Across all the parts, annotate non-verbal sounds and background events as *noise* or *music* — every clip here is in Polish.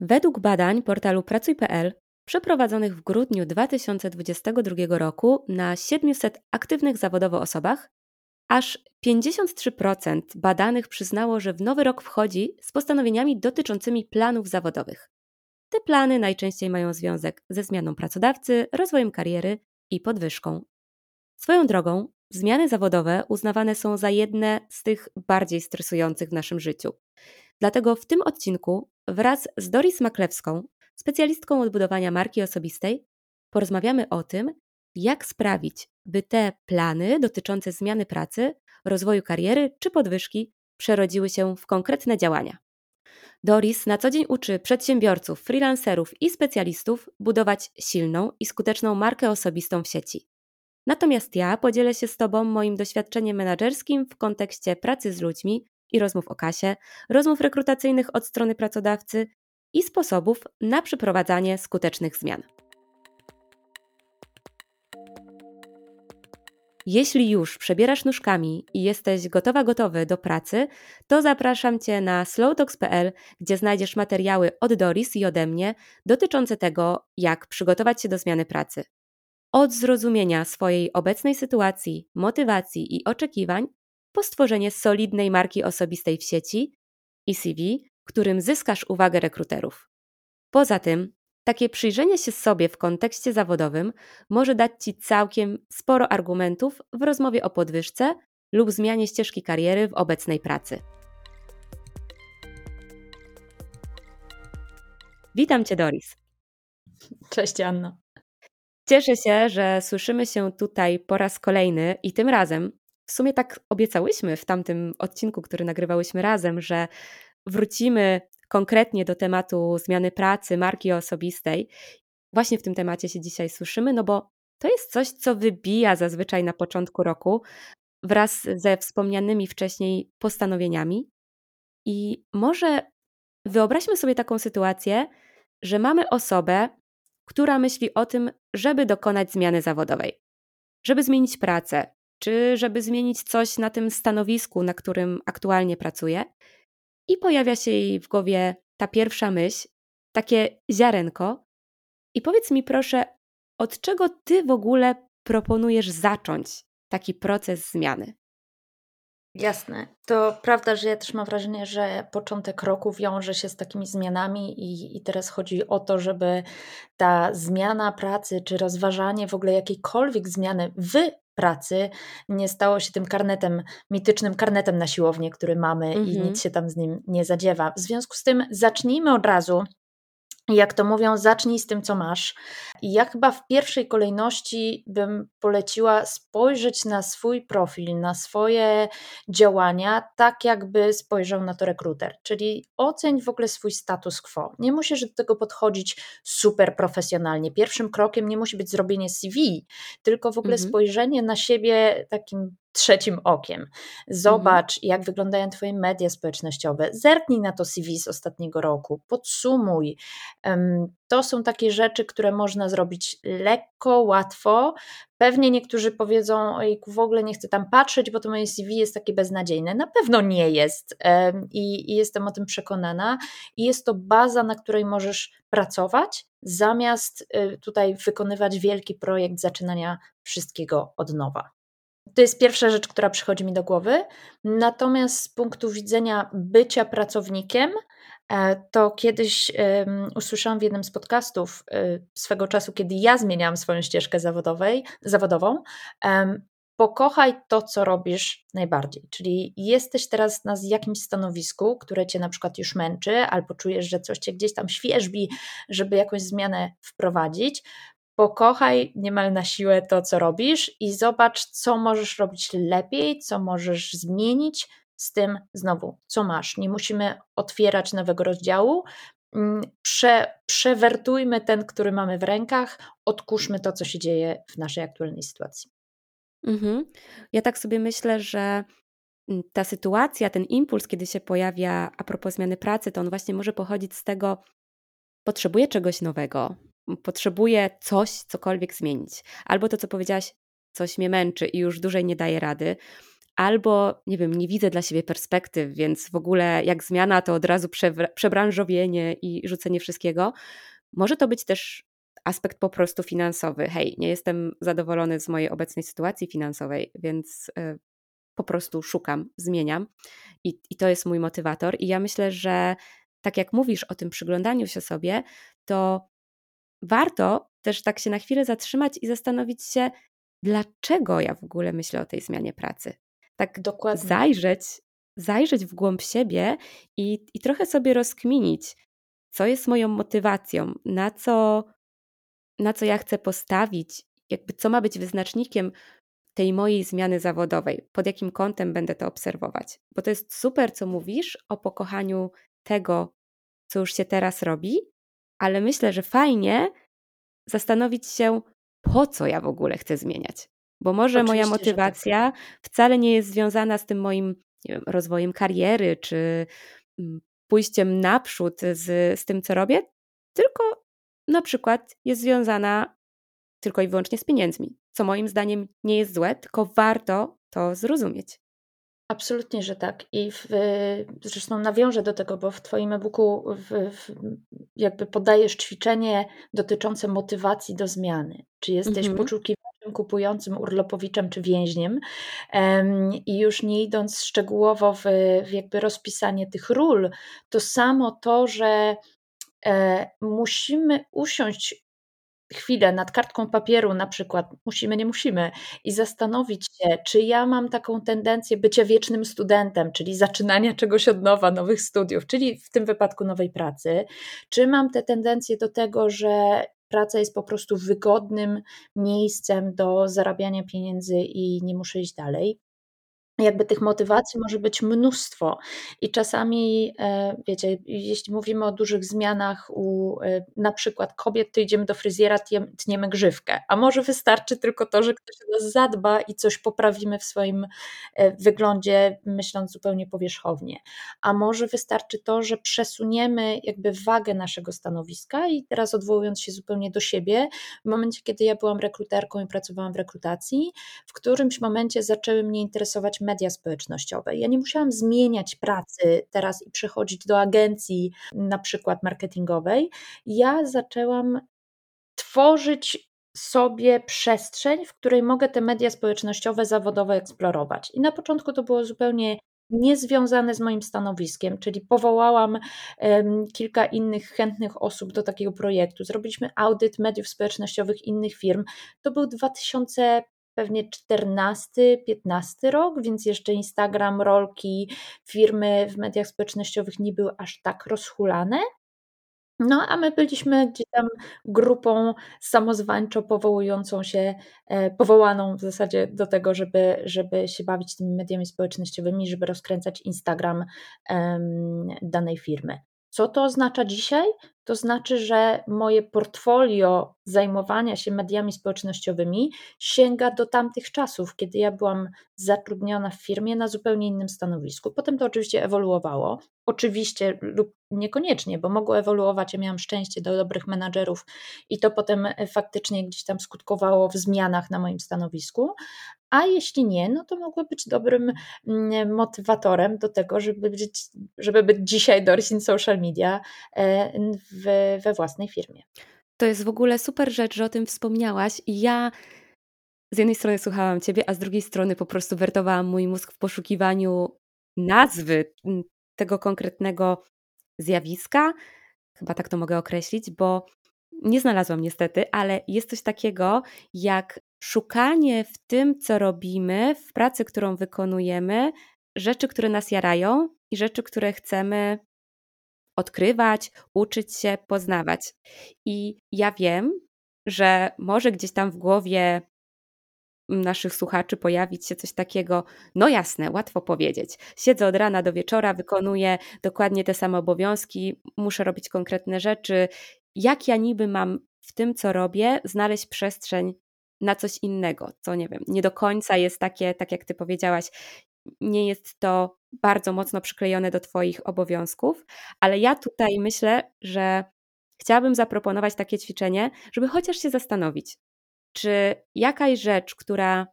Według badań portalu Pracuj.pl przeprowadzonych w grudniu 2022 roku na 700 aktywnych zawodowo osobach, aż 53% badanych przyznało, że w nowy rok wchodzi z postanowieniami dotyczącymi planów zawodowych. Te plany najczęściej mają związek ze zmianą pracodawcy, rozwojem kariery i podwyżką. Swoją drogą, zmiany zawodowe uznawane są za jedne z tych bardziej stresujących w naszym życiu. Dlatego w tym odcinku wraz z Doris Maklewską, specjalistką od budowania marki osobistej, porozmawiamy o tym, jak sprawić, by te plany dotyczące zmiany pracy, rozwoju kariery czy podwyżki przerodziły się w konkretne działania. Doris na co dzień uczy przedsiębiorców, freelancerów i specjalistów budować silną i skuteczną markę osobistą w sieci. Natomiast ja podzielę się z Tobą moim doświadczeniem menedżerskim w kontekście pracy z ludźmi i rozmów o kasie, rozmów rekrutacyjnych od strony pracodawcy i sposobów na przeprowadzanie skutecznych zmian. Jeśli już przebierasz nóżkami i jesteś gotowa, gotowy do pracy, to zapraszam Cię na slowtalks.pl, gdzie znajdziesz materiały od Doris i ode mnie dotyczące tego, jak przygotować się do zmiany pracy. Od zrozumienia swojej obecnej sytuacji, motywacji i oczekiwań, po stworzenie solidnej marki osobistej w sieci i CV, którym zyskasz uwagę rekruterów. Poza tym, takie przyjrzenie się sobie w kontekście zawodowym może dać Ci całkiem sporo argumentów w rozmowie o podwyżce lub zmianie ścieżki kariery w obecnej pracy. Witam Cię, Doris. Cześć, Anna. Cieszę się, że słyszymy się tutaj po raz kolejny i tym razem w sumie tak obiecałyśmy w tamtym odcinku, który nagrywałyśmy razem, że wrócimy konkretnie do tematu zmiany pracy, marki osobistej. Właśnie w tym temacie się dzisiaj słyszymy, no bo to jest coś, co wybija zazwyczaj na początku roku wraz ze wspomnianymi wcześniej postanowieniami. I może wyobraźmy sobie taką sytuację, że mamy osobę, która myśli o tym, żeby dokonać zmiany zawodowej, żeby zmienić pracę, czy żeby zmienić coś na tym stanowisku, na którym aktualnie pracuje. I pojawia się jej w głowie ta pierwsza myśl, takie ziarenko. I powiedz mi proszę, od czego ty w ogóle proponujesz zacząć taki proces zmiany? Jasne. To prawda, że ja też mam wrażenie, że początek roku wiąże się z takimi zmianami i, i teraz chodzi o to, żeby ta zmiana pracy, czy rozważanie w ogóle jakiejkolwiek zmiany w pracy nie stało się tym karnetem, mitycznym karnetem na siłownię, który mamy mhm. i nic się tam z nim nie zadziewa. W związku z tym zacznijmy od razu jak to mówią, zacznij z tym, co masz. I ja chyba w pierwszej kolejności bym poleciła spojrzeć na swój profil, na swoje działania, tak jakby spojrzał na to rekruter. Czyli oceń w ogóle swój status quo. Nie musisz do tego podchodzić super profesjonalnie. Pierwszym krokiem nie musi być zrobienie CV, tylko w ogóle mhm. spojrzenie na siebie takim trzecim okiem. Zobacz, mhm. jak wyglądają Twoje media społecznościowe, zerknij na to CV z ostatniego roku, podsumuj. To są takie rzeczy, które można zrobić lekko, łatwo. Pewnie niektórzy powiedzą, oj, w ogóle nie chcę tam patrzeć, bo to moje CV jest takie beznadziejne. Na pewno nie jest i, i jestem o tym przekonana. I jest to baza, na której możesz pracować, zamiast y, tutaj wykonywać wielki projekt zaczynania wszystkiego od nowa. To jest pierwsza rzecz, która przychodzi mi do głowy. Natomiast z punktu widzenia bycia pracownikiem, e, to kiedyś um, usłyszałam w jednym z podcastów um, swego czasu, kiedy ja zmieniałam swoją ścieżkę zawodowej, zawodową. Um, pokochaj to, co robisz najbardziej. Czyli jesteś teraz na jakimś stanowisku, które cię na przykład już męczy, albo czujesz, że coś cię gdzieś tam świeżbi, żeby jakąś zmianę wprowadzić pokochaj niemal na siłę to, co robisz i zobacz, co możesz robić lepiej, co możesz zmienić z tym znowu, co masz. Nie musimy otwierać nowego rozdziału. Mm, prze, przewertujmy ten, który mamy w rękach, odkurzmy to, co się dzieje w naszej aktualnej sytuacji. Mhm. Ja tak sobie myślę, że mm, ta sytuacja, ten impuls, kiedy się pojawia a propos zmiany pracy, to on właśnie może pochodzić z tego, potrzebuję czegoś nowego, potrzebuję coś, cokolwiek zmienić. Albo to, co powiedziałaś, coś mnie męczy i już dłużej nie daje rady. albo nie wiem, nie widzę dla siebie perspektyw, więc w ogóle jak zmiana to od razu przebranżowienie i rzucenie wszystkiego. Może to być też aspekt po prostu finansowy. Hej, nie jestem zadowolony z mojej obecnej sytuacji finansowej, więc y, po prostu szukam, zmieniam i, i to jest mój motywator. I ja myślę, że tak jak mówisz o tym przyglądaniu się sobie, to warto też tak się na chwilę zatrzymać i zastanowić się, dlaczego ja w ogóle myślę o tej zmianie pracy. Tak Dokładnie. zajrzeć, zajrzeć w głąb siebie i, i trochę sobie rozkminić, co jest moją motywacją, na co, na co ja chcę postawić, jakby co ma być wyznacznikiem tej mojej zmiany zawodowej, pod jakim kątem będę to obserwować. Bo to jest super, co mówisz o pokochaniu tego, co już się teraz robi, ale myślę, że fajnie zastanowić się, po co ja w ogóle chcę zmieniać. Bo może Oczywiście, moja motywacja tak. wcale nie jest związana z tym moim wiem, rozwojem kariery czy mm, pójściem naprzód z, z tym, co robię, tylko na przykład jest związana tylko i wyłącznie z pieniędzmi, co moim zdaniem nie jest złe, tylko warto to zrozumieć. Absolutnie, że tak. I w, zresztą nawiążę do tego, bo w Twoim e-booku w, w, jakby podajesz ćwiczenie dotyczące motywacji do zmiany. Czy jesteś mhm. poszukiwaczem, kupującym, urlopowiczem czy więźniem? Um, I już nie idąc szczegółowo w, w jakby rozpisanie tych ról, to samo to, że e, musimy usiąść chwilę nad kartką papieru, na przykład, musimy, nie musimy, i zastanowić się, czy ja mam taką tendencję bycia wiecznym studentem, czyli zaczynania czegoś od nowa, nowych studiów, czyli w tym wypadku nowej pracy, czy mam tę tendencję do tego, że praca jest po prostu wygodnym miejscem do zarabiania pieniędzy i nie muszę iść dalej jakby tych motywacji może być mnóstwo. I czasami, e, wiecie, jeśli mówimy o dużych zmianach u e, na przykład kobiet, to idziemy do fryzjera, tniemy grzywkę, a może wystarczy tylko to, że ktoś o nas zadba i coś poprawimy w swoim e, wyglądzie, myśląc zupełnie powierzchownie, a może wystarczy to, że przesuniemy jakby wagę naszego stanowiska i teraz odwołując się zupełnie do siebie, w momencie, kiedy ja byłam rekruterką i pracowałam w rekrutacji, w którymś momencie zaczęły mnie interesować media społecznościowe. Ja nie musiałam zmieniać pracy teraz i przechodzić do agencji, na przykład marketingowej. Ja zaczęłam tworzyć sobie przestrzeń, w której mogę te media społecznościowe zawodowo eksplorować. I na początku to było zupełnie niezwiązane z moim stanowiskiem, czyli powołałam um, kilka innych chętnych osób do takiego projektu. Zrobiliśmy audyt mediów społecznościowych innych firm. To był 2000 pewnie 14, 15 rok, więc jeszcze Instagram, rolki, firmy w mediach społecznościowych nie były aż tak rozhulane. No, a my byliśmy gdzieś tam grupą samozwańczo powołującą się, e, powołaną w zasadzie do tego, żeby, żeby się bawić tymi mediami społecznościowymi, żeby rozkręcać Instagram um, danej firmy. Co to oznacza dzisiaj? To znaczy, że moje portfolio zajmowania się mediami społecznościowymi sięga do tamtych czasów, kiedy ja byłam zatrudniona w firmie na zupełnie innym stanowisku. Potem to oczywiście ewoluowało. Oczywiście lub niekoniecznie, bo mogło ewoluować. Ja miałam szczęście do dobrych menadżerów i to potem faktycznie gdzieś tam skutkowało w zmianach na moim stanowisku, a jeśli nie, no to mogło być dobrym mm, motywatorem do tego, żeby być, żeby być dzisiaj Doris in social media e, w, we własnej firmie. To jest w ogóle super rzecz, że o tym wspomniałaś i ja z jednej strony słuchałam Ciebie, a z drugiej strony po prostu wertowałam mój mózg w poszukiwaniu nazwy tego konkretnego zjawiska, chyba tak to mogę określić, bo nie znalazłam niestety, ale jest coś takiego jak szukanie w tym, co robimy, w pracy, którą wykonujemy, rzeczy, które nas jarają i rzeczy, które chcemy odkrywać, uczyć się, poznawać. I ja wiem, że może gdzieś tam w głowie naszych słuchaczy pojawić się coś takiego, no jasne, łatwo powiedzieć. Siedzę od rana do wieczora, wykonuję dokładnie te same obowiązki, muszę robić konkretne rzeczy. Jak ja niby mam w tym, co robię, znaleźć przestrzeń na coś innego, co nie wiem, nie do końca jest takie, tak jak ty powiedziałaś, nie jest to bardzo mocno przyklejone do Twoich obowiązków, ale ja tutaj myślę, że chciałabym zaproponować takie ćwiczenie, żeby chociaż się zastanowić, czy jakaś rzecz, która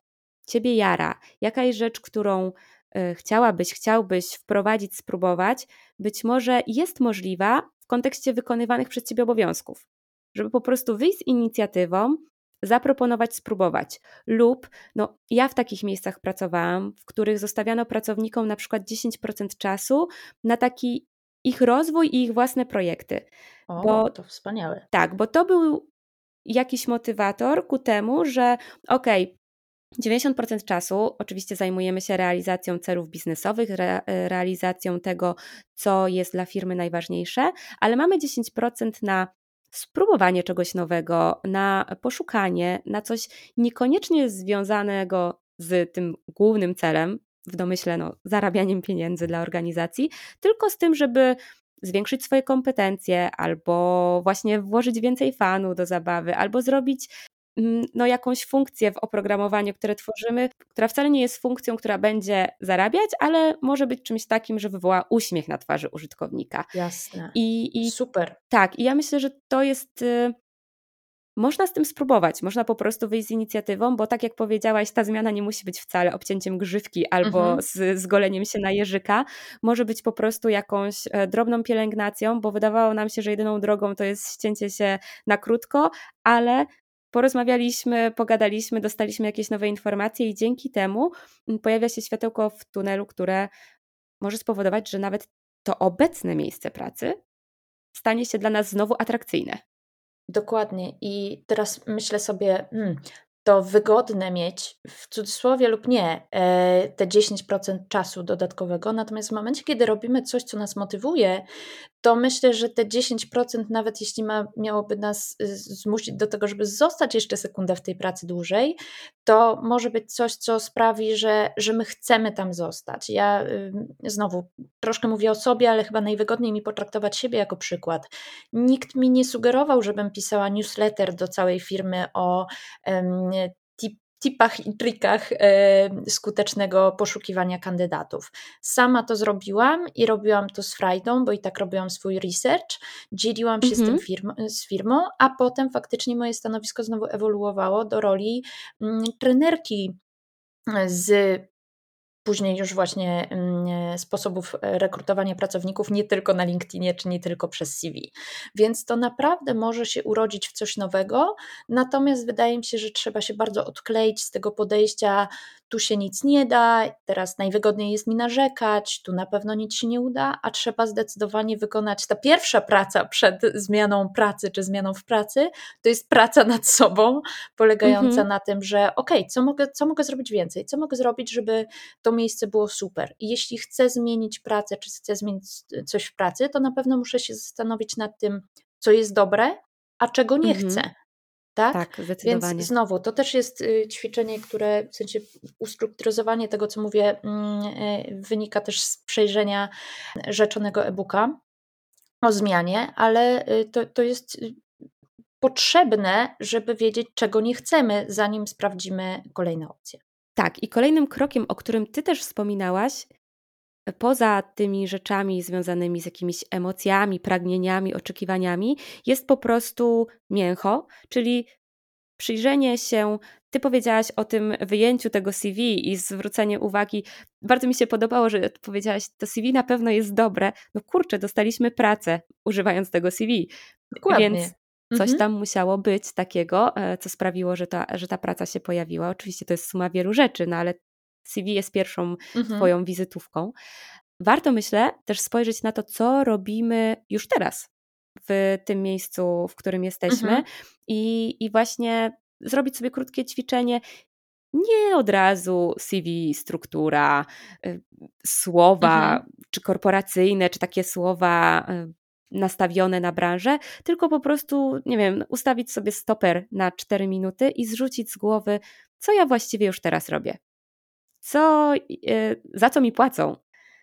ciebie jara, jaka jest rzecz, którą y, chciałabyś, chciałbyś wprowadzić, spróbować, być może jest możliwa w kontekście wykonywanych przez ciebie obowiązków. Żeby po prostu wyjść z inicjatywą, zaproponować, spróbować. Lub, no, ja w takich miejscach pracowałam, w których zostawiano pracownikom na przykład 10% czasu na taki ich rozwój i ich własne projekty. O, bo, to wspaniałe. Tak, bo to był jakiś motywator ku temu, że okej, okay, 90% czasu oczywiście zajmujemy się realizacją celów biznesowych, re, realizacją tego, co jest dla firmy najważniejsze, ale mamy 10% na spróbowanie czegoś nowego, na poszukanie, na coś niekoniecznie związanego z tym głównym celem, w domyśle no, zarabianiem pieniędzy dla organizacji, tylko z tym, żeby zwiększyć swoje kompetencje, albo właśnie włożyć więcej fanu do zabawy, albo zrobić no, jakąś funkcję w oprogramowaniu, które tworzymy, która wcale nie jest funkcją, która będzie zarabiać, ale może być czymś takim, że wywoła uśmiech na twarzy użytkownika. Jasne. I, i Super. Tak, i ja myślę, że to jest y, można z tym spróbować, można po prostu wyjść z inicjatywą, bo tak jak powiedziałaś, ta zmiana nie musi być wcale obcięciem grzywki albo mhm. z zgoleniem się na jeżyka, może być po prostu jakąś e, drobną pielęgnacją, bo wydawało nam się, że jedyną drogą to jest ścięcie się na krótko, ale porozmawialiśmy, pogadaliśmy, dostaliśmy jakieś nowe informacje i dzięki temu pojawia się światełko w tunelu, które może spowodować, że nawet to obecne miejsce pracy stanie się dla nas znowu atrakcyjne. Dokładnie. I teraz myślę sobie, hmm, to wygodne mieć, w cudzysłowie lub nie, e, te 10% czasu dodatkowego. Natomiast w momencie, kiedy robimy coś, co nas motywuje, to myślę, że te 10%, nawet jeśli ma, miałoby nas y, zmusić do tego, żeby zostać jeszcze sekundę w tej pracy dłużej, to może być coś, co sprawi, że, że my chcemy tam zostać. Ja y, znowu troszkę mówię o sobie, ale chyba najwygodniej mi potraktować siebie jako przykład. Nikt mi nie sugerował, żebym pisała newsletter do całej firmy o tipach i trikach e, skutecznego poszukiwania kandydatów. Sama to zrobiłam i robiłam to z frajdą, bo i tak robiłam swój research, dzieliłam się z tym mhm. firm, z firmą, a potem faktycznie moje stanowisko znowu ewoluowało do roli mm, trenerki z później już właśnie mm, sposobów e, rekrutowania pracowników nie tylko na LinkedInie czy nie tylko przez CV. Więc to naprawdę może się urodzić w coś nowego, natomiast wydaje mi się, że trzeba się bardzo odkleić z tego podejścia tu się nic nie da, teraz najwygodniej jest mi narzekać, tu na pewno nic się nie uda, a trzeba zdecydowanie wykonać ta pierwsza praca przed zmianą pracy czy zmianą w pracy, to jest praca nad sobą, polegająca mhm. na tym, że okej, okay, co, mogę, co mogę zrobić więcej, co mogę zrobić, żeby to miejsce było super. I jeśli chcę zmienić pracę, czy chcę zmienić coś w pracy, to na pewno muszę się zastanowić nad tym, co jest dobre, a czego nie mhm. chcę tak? Tak, zdecydowanie. Więc znowu, to też jest y, ćwiczenie, które w sensie ustrukturyzowanie tego, co mówię, mm, y, wynika też z przejrzenia rzeczonego e-booka o zmianie, ale y, to, to jest potrzebne, żeby wiedzieć, czego nie chcemy, zanim sprawdzimy kolejne opcje. Tak, i kolejnym krokiem, o którym Ty też wspominałaś, poza tymi rzeczami związanymi z jakimiś emocjami, pragnieniami, oczekiwaniami, jest po prostu mięcho, czyli przyjrzenie się. Ty powiedziałaś o tym wyjęciu tego CV i zwrócenie uwagi. Bardzo mi się podobało, że powiedziałaś, to CV na pewno jest dobre. No kurczę, dostaliśmy pracę używając tego CV. Dokładnie. Więc coś mhm. tam musiało być takiego, e, co sprawiło, że ta, że ta praca się pojawiła. Oczywiście to jest suma wielu rzeczy, no ale CV jest pierwszą mhm. Twoją wizytówką. Warto, myślę, też spojrzeć na to, co robimy już teraz w tym miejscu, w którym jesteśmy, mhm. i, i właśnie zrobić sobie krótkie ćwiczenie. Nie od razu CV, struktura, y, słowa, mhm. czy korporacyjne, czy takie słowa y, nastawione na branżę, tylko po prostu, nie wiem, ustawić sobie stoper na 4 minuty i zrzucić z głowy, co ja właściwie już teraz robię co, e, za co mi płacą,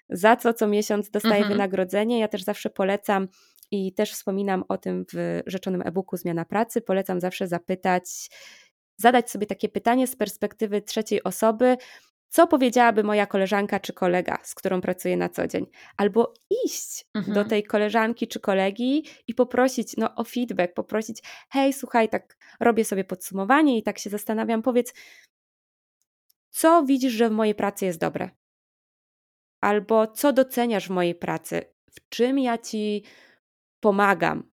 za co co miesiąc dostaję mhm. wynagrodzenie. Ja też zawsze polecam i też wspominam o tym w rzeczonym e-booku Zmiana Pracy. Polecam zawsze zapytać, zadać sobie takie pytanie z perspektywy trzeciej osoby, co powiedziałaby moja koleżanka czy kolega, z którą pracuję na co dzień, albo iść mhm. do tej koleżanki czy kolegi i poprosić no, o feedback, poprosić, hej, słuchaj, tak robię sobie podsumowanie i tak się zastanawiam, powiedz, co widzisz, że w mojej pracy jest dobre? Albo co doceniasz w mojej pracy? W czym ja ci pomagam?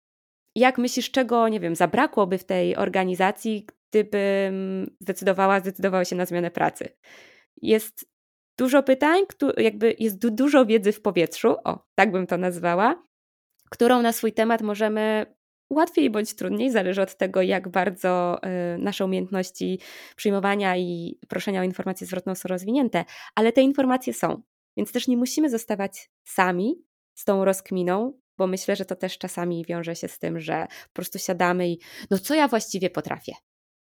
Jak myślisz, czego, nie wiem, zabrakłoby w tej organizacji, gdybym zdecydowała, zdecydowała się na zmianę pracy? Jest dużo pytań, jakby jest dużo wiedzy w powietrzu, o, tak bym to nazwała, którą na swój temat możemy łatwiej bądź trudniej, zależy od tego, jak bardzo y, nasze umiejętności przyjmowania i proszenia o informacje zwrotne są rozwinięte, ale te informacje są. Więc też nie musimy zostawać sami z tą rozkminą, bo myślę, że to też czasami wiąże się z tym, że po prostu siadamy i no co ja właściwie potrafię?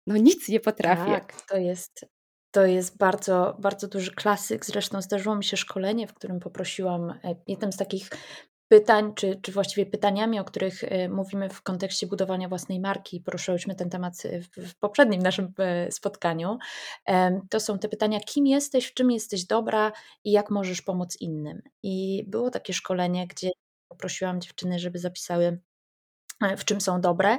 No nic nie potrafię. Tak, to jest, to jest bardzo, bardzo duży klasyk. Zresztą zdarzyło mi się szkolenie, w którym poprosiłam, e, jednym z takich pytań, czy, czy właściwie pytaniami, o których e, mówimy w kontekście budowania własnej marki, poruszyłyśmy ten temat w, w poprzednim naszym e, spotkaniu, to są te pytania, kim jesteś, w czym jesteś dobra i jak możesz pomóc innym. I było takie szkolenie, gdzie poprosiłam dziewczyny, żeby zapisały E, w czym są dobre.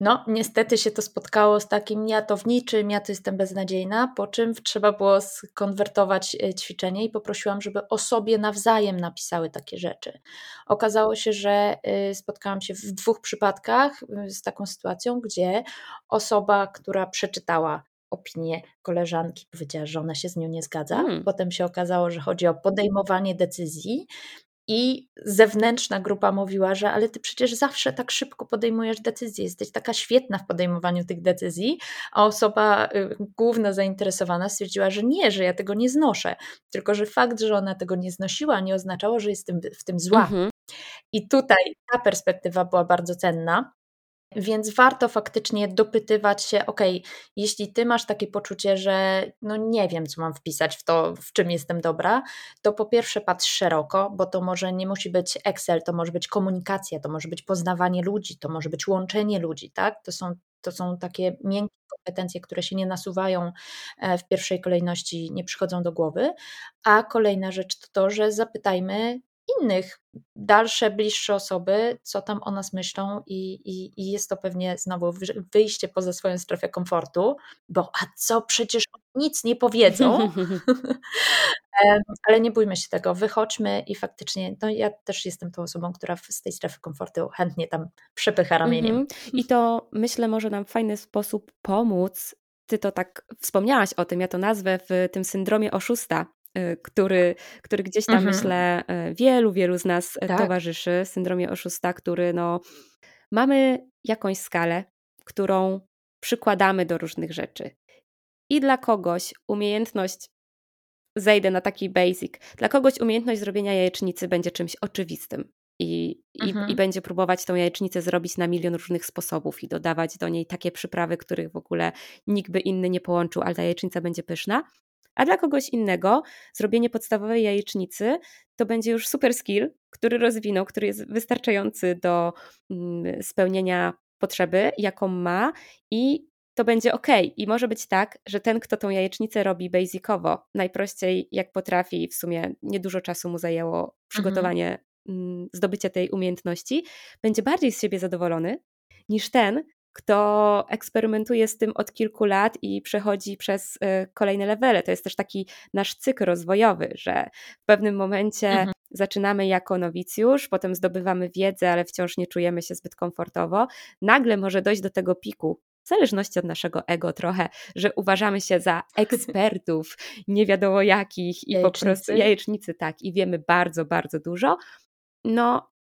No, niestety się to spotkało z takim ja to w niczym, ja to jestem beznadziejna, po czym trzeba było skonwertować e, ćwiczenie i poprosiłam, żeby o sobie nawzajem napisały takie rzeczy. Okazało się, że e, spotkałam się w dwóch przypadkach z taką sytuacją, gdzie osoba, która przeczytała opinię koleżanki, powiedziała, że ona się z nią nie zgadza. Hmm. Potem się okazało, że chodzi o podejmowanie decyzji i zewnętrzna grupa mówiła, że ale ty przecież zawsze tak szybko podejmujesz decyzje, jesteś taka świetna w podejmowaniu tych decyzji, a osoba y, główna zainteresowana stwierdziła, że nie, że ja tego nie znoszę, tylko że fakt, że ona tego nie znosiła, nie oznaczało, że jest w tym zła. Mhm. I tutaj ta perspektywa była bardzo cenna. Więc warto faktycznie dopytywać się, ok, jeśli ty masz takie poczucie, że no nie wiem, co mam wpisać w to, w czym jestem dobra, to po pierwsze patrz szeroko, bo to może nie musi być Excel, to może być komunikacja, to może być poznawanie ludzi, to może być łączenie ludzi, tak? To są, to są takie miękkie kompetencje, które się nie nasuwają e, w pierwszej kolejności, nie przychodzą do głowy. A kolejna rzecz to to, że zapytajmy innych, dalsze, bliższe osoby, co tam o nas myślą, i, i, i jest to pewnie znowu wyjście poza swoją strefę komfortu, bo a co przecież nic nie powiedzą. *laughs* Ale nie bójmy się tego, wychodźmy i faktycznie, no ja też jestem tą osobą, która z tej strefy komfortu chętnie tam przepycha ramieniem. Mm -hmm. I to myślę może nam w fajny sposób pomóc. Ty to tak wspomniałaś o tym, ja to nazwę w tym syndromie oszusta, który, który gdzieś tam, mhm. myślę, y, wielu, wielu z nas y, tak. towarzyszy, syndromie oszusta, który no, mamy jakąś skalę, którą przykładamy do różnych rzeczy. I dla kogoś umiejętność, zejdę na taki basic, dla kogoś umiejętność zrobienia jajecznicy będzie czymś oczywistym. I, mhm. i, i, będzie próbować tą jajecznicę zrobić na milion różnych sposobów i dodawać do niej takie przyprawy, których w ogóle nikt by inny nie połączył, ale ta jajecznica będzie pyszna. A dla kogoś innego zrobienie podstawowej jajecznicy to będzie już super skill, który rozwinął, który jest wystarczający do mm, spełnienia potrzeby, jaką ma i to będzie ok. I może być tak, że ten, kto tą jajecznicę robi basicowo, najprościej jak potrafi, w sumie niedużo czasu mu zajęło mhm. przygotowanie, mhm. zdobycie tej umiejętności, będzie bardziej z siebie zadowolony niż ten, kto eksperymentuje z tym od kilku lat i przechodzi przez y, kolejne levele. To jest też taki nasz cykl rozwojowy, że w pewnym momencie mhm. zaczynamy jako nowicjusz, potem zdobywamy wiedzę, ale wciąż nie czujemy się zbyt komfortowo. Nagle może dojść do tego piku, w zależności od naszego ego trochę, że uważamy się za *laughs* ekspertów, nie wiadomo jakich i po prostu jajecznicy, tak, i wiemy bardzo, bardzo dużo. No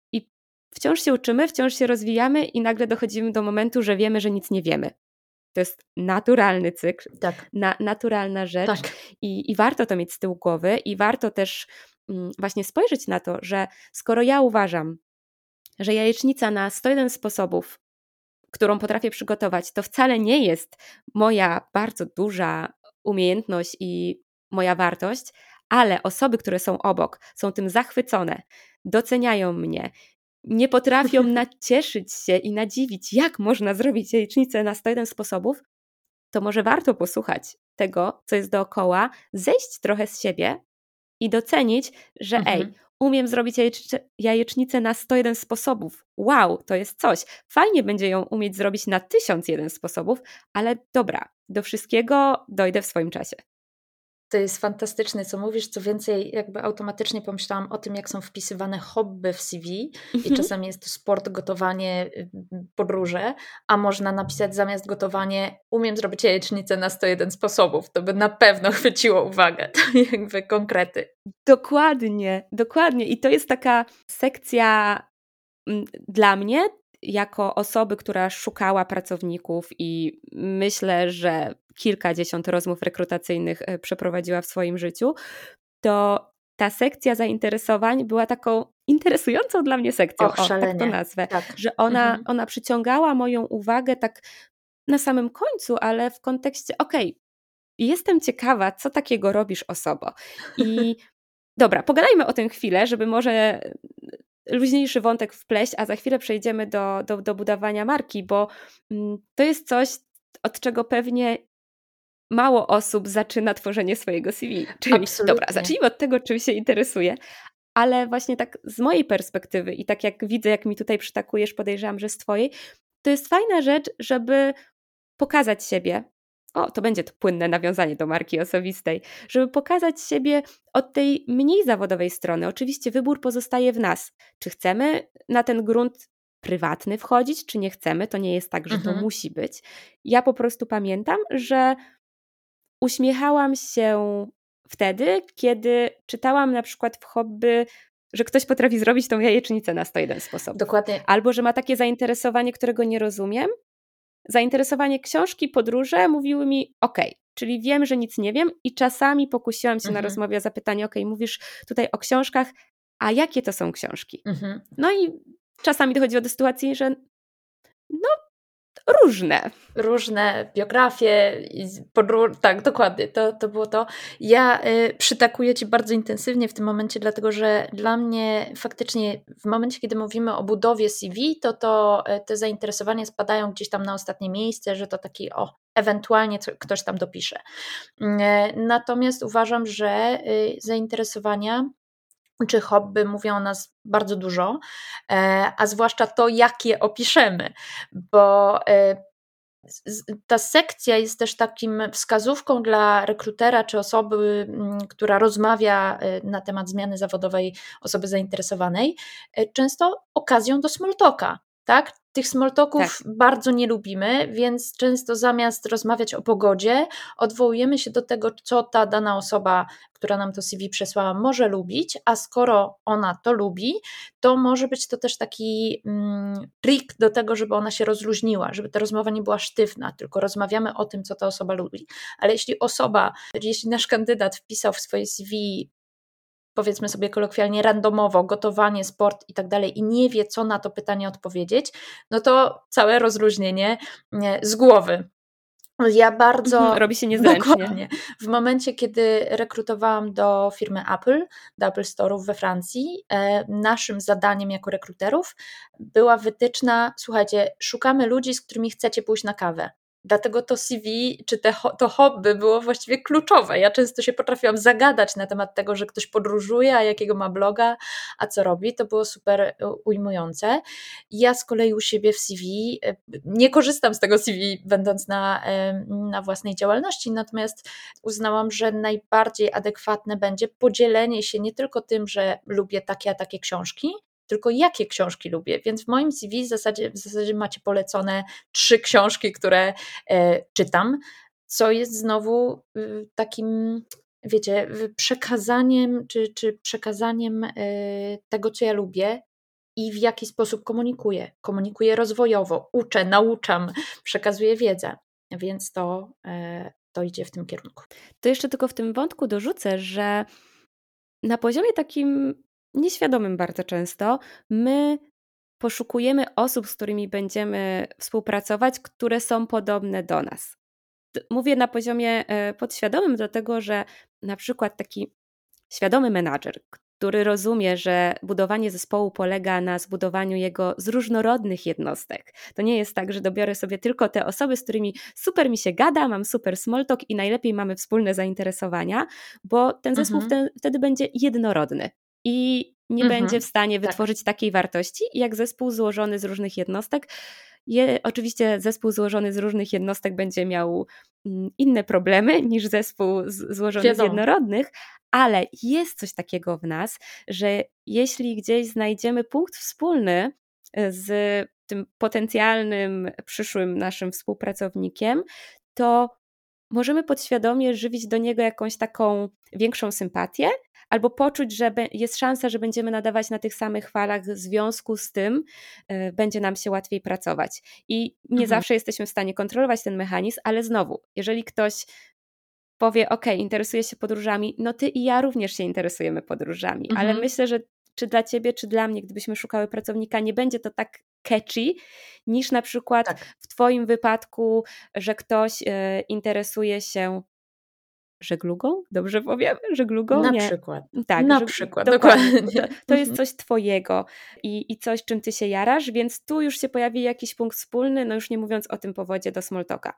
wciąż się uczymy, wciąż się rozwijamy i nagle dochodzimy do momentu, że wiemy, że nic nie wiemy. To jest naturalny cykl, tak. na, naturalna rzecz tak. i, i warto to mieć z tyłu głowy i warto też mm, właśnie spojrzeć na to, że skoro ja uważam, że jajecznica na 101 sposobów, którą potrafię przygotować, to wcale nie jest moja bardzo duża umiejętność i moja wartość, ale osoby, które są obok, są tym zachwycone, doceniają mnie, nie potrafią nacieszyć się i nadziwić, jak można zrobić jajecznicę na 101 sposobów, to może warto posłuchać tego, co jest dookoła, zejść trochę z siebie i docenić, że mhm. ej, umiem zrobić jajecznicę na 101 sposobów. Wow, to jest coś. Fajnie będzie ją umieć zrobić na 1001 sposobów, ale dobra, do wszystkiego dojdę w swoim czasie. To jest fantastyczne, co mówisz. Co więcej, jakby automatycznie pomyślałam o tym, jak są wpisywane hobby w CV mhm. i czasami jest to sport, gotowanie, y, podróże, a można napisać zamiast gotowanie umiem zrobić jajecznicę na 101 sposobów. To by na pewno *laughs* chwyciło uwagę. To jakby konkrety. Dokładnie, dokładnie. I to jest taka sekcja mm, dla mnie jako osoby, która szukała pracowników i myślę, że kilkadziesiąt rozmów rekrutacyjnych e, przeprowadziła w swoim życiu, to ta sekcja zainteresowań była taką interesującą dla mnie sekcją, Och, o, tak to nazwę, tak. że ona, mhm. ona przyciągała moją uwagę tak na samym końcu, ale w kontekście, okej, okay, jestem ciekawa, co takiego robisz osobo. I dobra, pogadajmy o tym chwilę, żeby może luźniejszy wątek wpleść, a za chwilę przejdziemy do, do, do budowania marki, bo mm, to jest coś, od czego pewnie mało osób zaczyna tworzenie swojego CV. Czyli Absolutnie. dobra, zacznijmy od tego, czym się interesuje. Ale właśnie tak z mojej perspektywy i tak jak widzę, jak mi tutaj przytakujesz, podejrzewam, że z twojej, to jest fajna rzecz, żeby pokazać siebie, o, to będzie to płynne nawiązanie do marki osobistej, żeby pokazać siebie od tej mniej zawodowej strony. Oczywiście wybór pozostaje w nas. Czy chcemy na ten grunt prywatny wchodzić, czy nie chcemy, to nie jest tak, że mhm. to musi być. Ja po prostu pamiętam, że uśmiechałam się wtedy, kiedy czytałam na przykład w hobby że ktoś potrafi zrobić tą jajecznicę na 101 sposób. Dokładnie. Albo że ma takie zainteresowanie, którego nie rozumiem, zainteresowanie książki, podróże mówiły mi ok, czyli wiem, że nic nie wiem i czasami pokusiłam się mhm. na rozmowie o zapytanie, ok, mówisz tutaj o książkach, a jakie to są książki? Mhm. No i czasami dochodziło do sytuacji, że no różne. Różne biografie, tak, dokładnie, to, to było to. Ja y, przytakuję Ci bardzo intensywnie w tym momencie, dlatego że dla mnie faktycznie w momencie, kiedy mówimy o budowie CV, to, to y, te zainteresowania spadają gdzieś tam na ostatnie miejsce, że to taki, o, ewentualnie ktoś tam dopisze. Y, natomiast uważam, że y, zainteresowania czy hobby mówią o nas bardzo dużo, e, a zwłaszcza to, jak je opiszemy, bo e, ta sekcja jest też takim wskazówką dla rekrutera czy osoby, która rozmawia e, na temat zmiany zawodowej osoby zainteresowanej, często okazją do smoltoka. Tak? Tych smoltoków tak. bardzo nie lubimy, więc często zamiast rozmawiać o pogodzie, odwołujemy się do tego, co ta dana osoba, która nam to CV przesłała, może lubić, a skoro ona to lubi, to może być to też taki mm, trik do tego, żeby ona się rozluźniła, żeby ta rozmowa nie była sztywna, tylko rozmawiamy o tym, co ta osoba lubi. Ale jeśli osoba, jeśli nasz kandydat wpisał w swoje CV powiedzmy sobie kolokwialnie randomowo, gotowanie, sport i tak dalej i nie wie, co na to pytanie odpowiedzieć, no to całe rozluźnienie z głowy. Ja bardzo. Mhm, robi się niezręcznie. Dokładnie. W momencie, kiedy rekrutowałam do firmy Apple, do Apple Store'ów we Francji, e, naszym zadaniem jako rekruterów była wytyczna: słuchajcie, szukamy ludzi, z którymi chcecie pójść na kawę. Dlatego to CV czy te, to hobby było właściwie kluczowe. Ja często się potrafiłam zagadać na temat tego, że ktoś podróżuje, a jakiego ma bloga, a co robi. To było super e, ujmujące. Ja z kolei u siebie w CV e, nie korzystam z tego CV, będąc na, e, na własnej działalności, natomiast uznałam, że najbardziej adekwatne będzie podzielenie się nie tylko tym, że lubię takie a takie książki, tylko jakie książki lubię. Więc w moim CV w zasadzie, w zasadzie macie polecone trzy książki, które e, czytam, co jest znowu y, takim wiecie, przekazaniem, czy, czy przekazaniem e, tego, co ja lubię i w jaki sposób komunikuję. Komunikuję rozwojowo, uczę, nauczam, przekazuję wiedzę, więc to, e, to idzie w tym kierunku. To jeszcze tylko w tym wątku dorzucę, że na poziomie takim nieświadomym bardzo często, my poszukujemy osób, z którymi będziemy współpracować, które są podobne do nas. Mówię na poziomie e, podświadomym, dlatego że na przykład taki świadomy menadżer, który rozumie, że budowanie zespołu polega na zbudowaniu jego z różnorodnych jednostek. To nie jest tak, że dobiorę sobie tylko te osoby, z którymi super mi się gada, mam super small talk i najlepiej mamy wspólne zainteresowania, bo ten zespół mhm. wtedy będzie jednorodny i nie mhm, będzie w stanie tak. wytworzyć tak. takiej wartości, jak zespół złożony z różnych jednostek. Je, oczywiście zespół złożony z różnych jednostek będzie miał mm, inne problemy niż zespół z, złożony Wiadomo. z jednorodnych, ale jest coś takiego w nas, że jeśli gdzieś znajdziemy punkt wspólny e, z tym potencjalnym przyszłym naszym współpracownikiem, to możemy podświadomie żywić do niego jakąś taką większą sympatię, albo poczuć, że jest szansa, że będziemy nadawać na tych samych falach, w związku z tym y, będzie nam się łatwiej pracować. I nie mhm. zawsze jesteśmy w stanie kontrolować ten mechanizm, ale znowu, jeżeli ktoś powie, OK, interesuje się podróżami, no ty i ja również się interesujemy podróżami, mhm. ale myślę, że czy dla ciebie, czy dla mnie, gdybyśmy szukały pracownika, nie będzie to tak catchy, niż na przykład tak. w Twoim wypadku, że ktoś y, interesuje się żeglugą, dobrze powiem? Żeglugą? Na nie. przykład. Tak, na przykład, dokładnie. dokładnie. To, to, jest mhm. coś twojego i, i coś, czym ty się jarasz, więc tu już się pojawi jakiś punkt wspólny, no już nie mówiąc o tym powodzie do Smoltoka.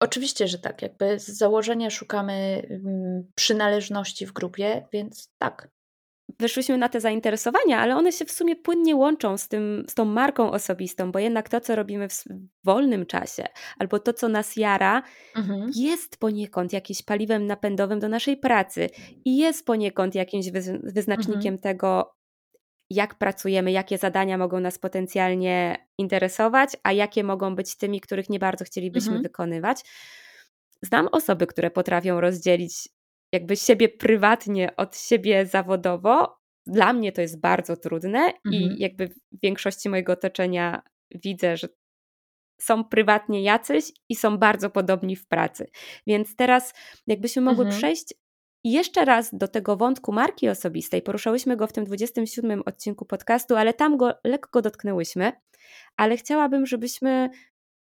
Oczywiście, że tak. Jakby z założenia szukamy mm, przynależności w grupie, więc tak, wyszłyśmy na te zainteresowania, ale one się w sumie płynnie łączą z, tym, z tą marką osobistą, bo jednak to, co robimy w wolnym czasie, albo to, co nas jara, mhm. jest poniekąd jakimś paliwem napędowym do naszej pracy i jest poniekąd jakimś wyznacznikiem mhm. tego, jak pracujemy, jakie zadania mogą nas potencjalnie interesować, a jakie mogą być tymi, których nie bardzo chcielibyśmy mhm. wykonywać. Znam osoby, które potrafią rozdzielić jakby siebie prywatnie od siebie zawodowo, dla mnie to jest bardzo trudne mhm. i jakby w większości mojego otoczenia widzę, że są prywatnie jacyś i są bardzo podobni w pracy. Więc teraz jakbyśmy mogły mhm. przejść jeszcze raz do tego wątku marki osobistej. Poruszałyśmy go w tym 27 odcinku podcastu, ale tam go lekko dotknęłyśmy. Ale chciałabym, żebyśmy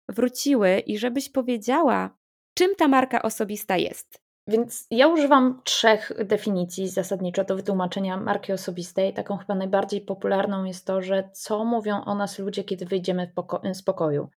wróciły i żebyś powiedziała, czym ta marka osobista jest. Więc ja używam trzech definicji zasadniczo do wytłumaczenia marki osobistej. Taką chyba najbardziej popularną jest to, że co mówią o nas ludzie, kiedy wyjdziemy z pokoju.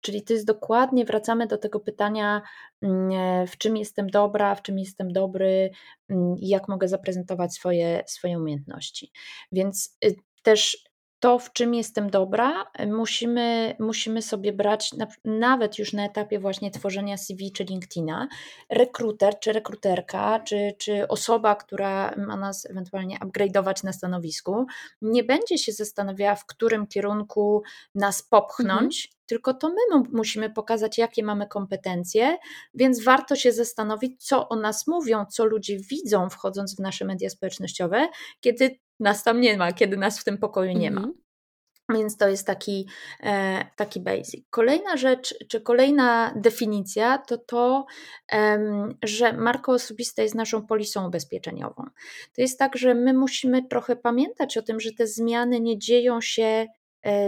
Czyli to jest dokładnie, wracamy do tego pytania, mm, w czym jestem dobra, w czym jestem dobry mm, jak mogę zaprezentować swoje, swoje umiejętności. Więc y, też to, w czym jestem dobra, musimy, musimy sobie brać na, nawet już na etapie właśnie tworzenia CV czy LinkedIna. Rekruter czy rekruterka, czy, czy osoba, która ma nas ewentualnie upgrade'ować na stanowisku, nie będzie się zastanawiała, w którym kierunku nas popchnąć, mhm. tylko to my musimy pokazać, jakie mamy kompetencje, więc warto się zastanowić, co o nas mówią, co ludzie widzą, wchodząc w nasze media społecznościowe, kiedy nas tam nie ma, kiedy nas w tym pokoju nie ma. Mhm. Więc to jest taki, e, taki basic. Kolejna rzecz, czy kolejna definicja, to to, że marka osobista jest naszą polisą ubezpieczeniową. To jest tak, że my musimy trochę pamiętać o tym, że te zmiany nie dzieją się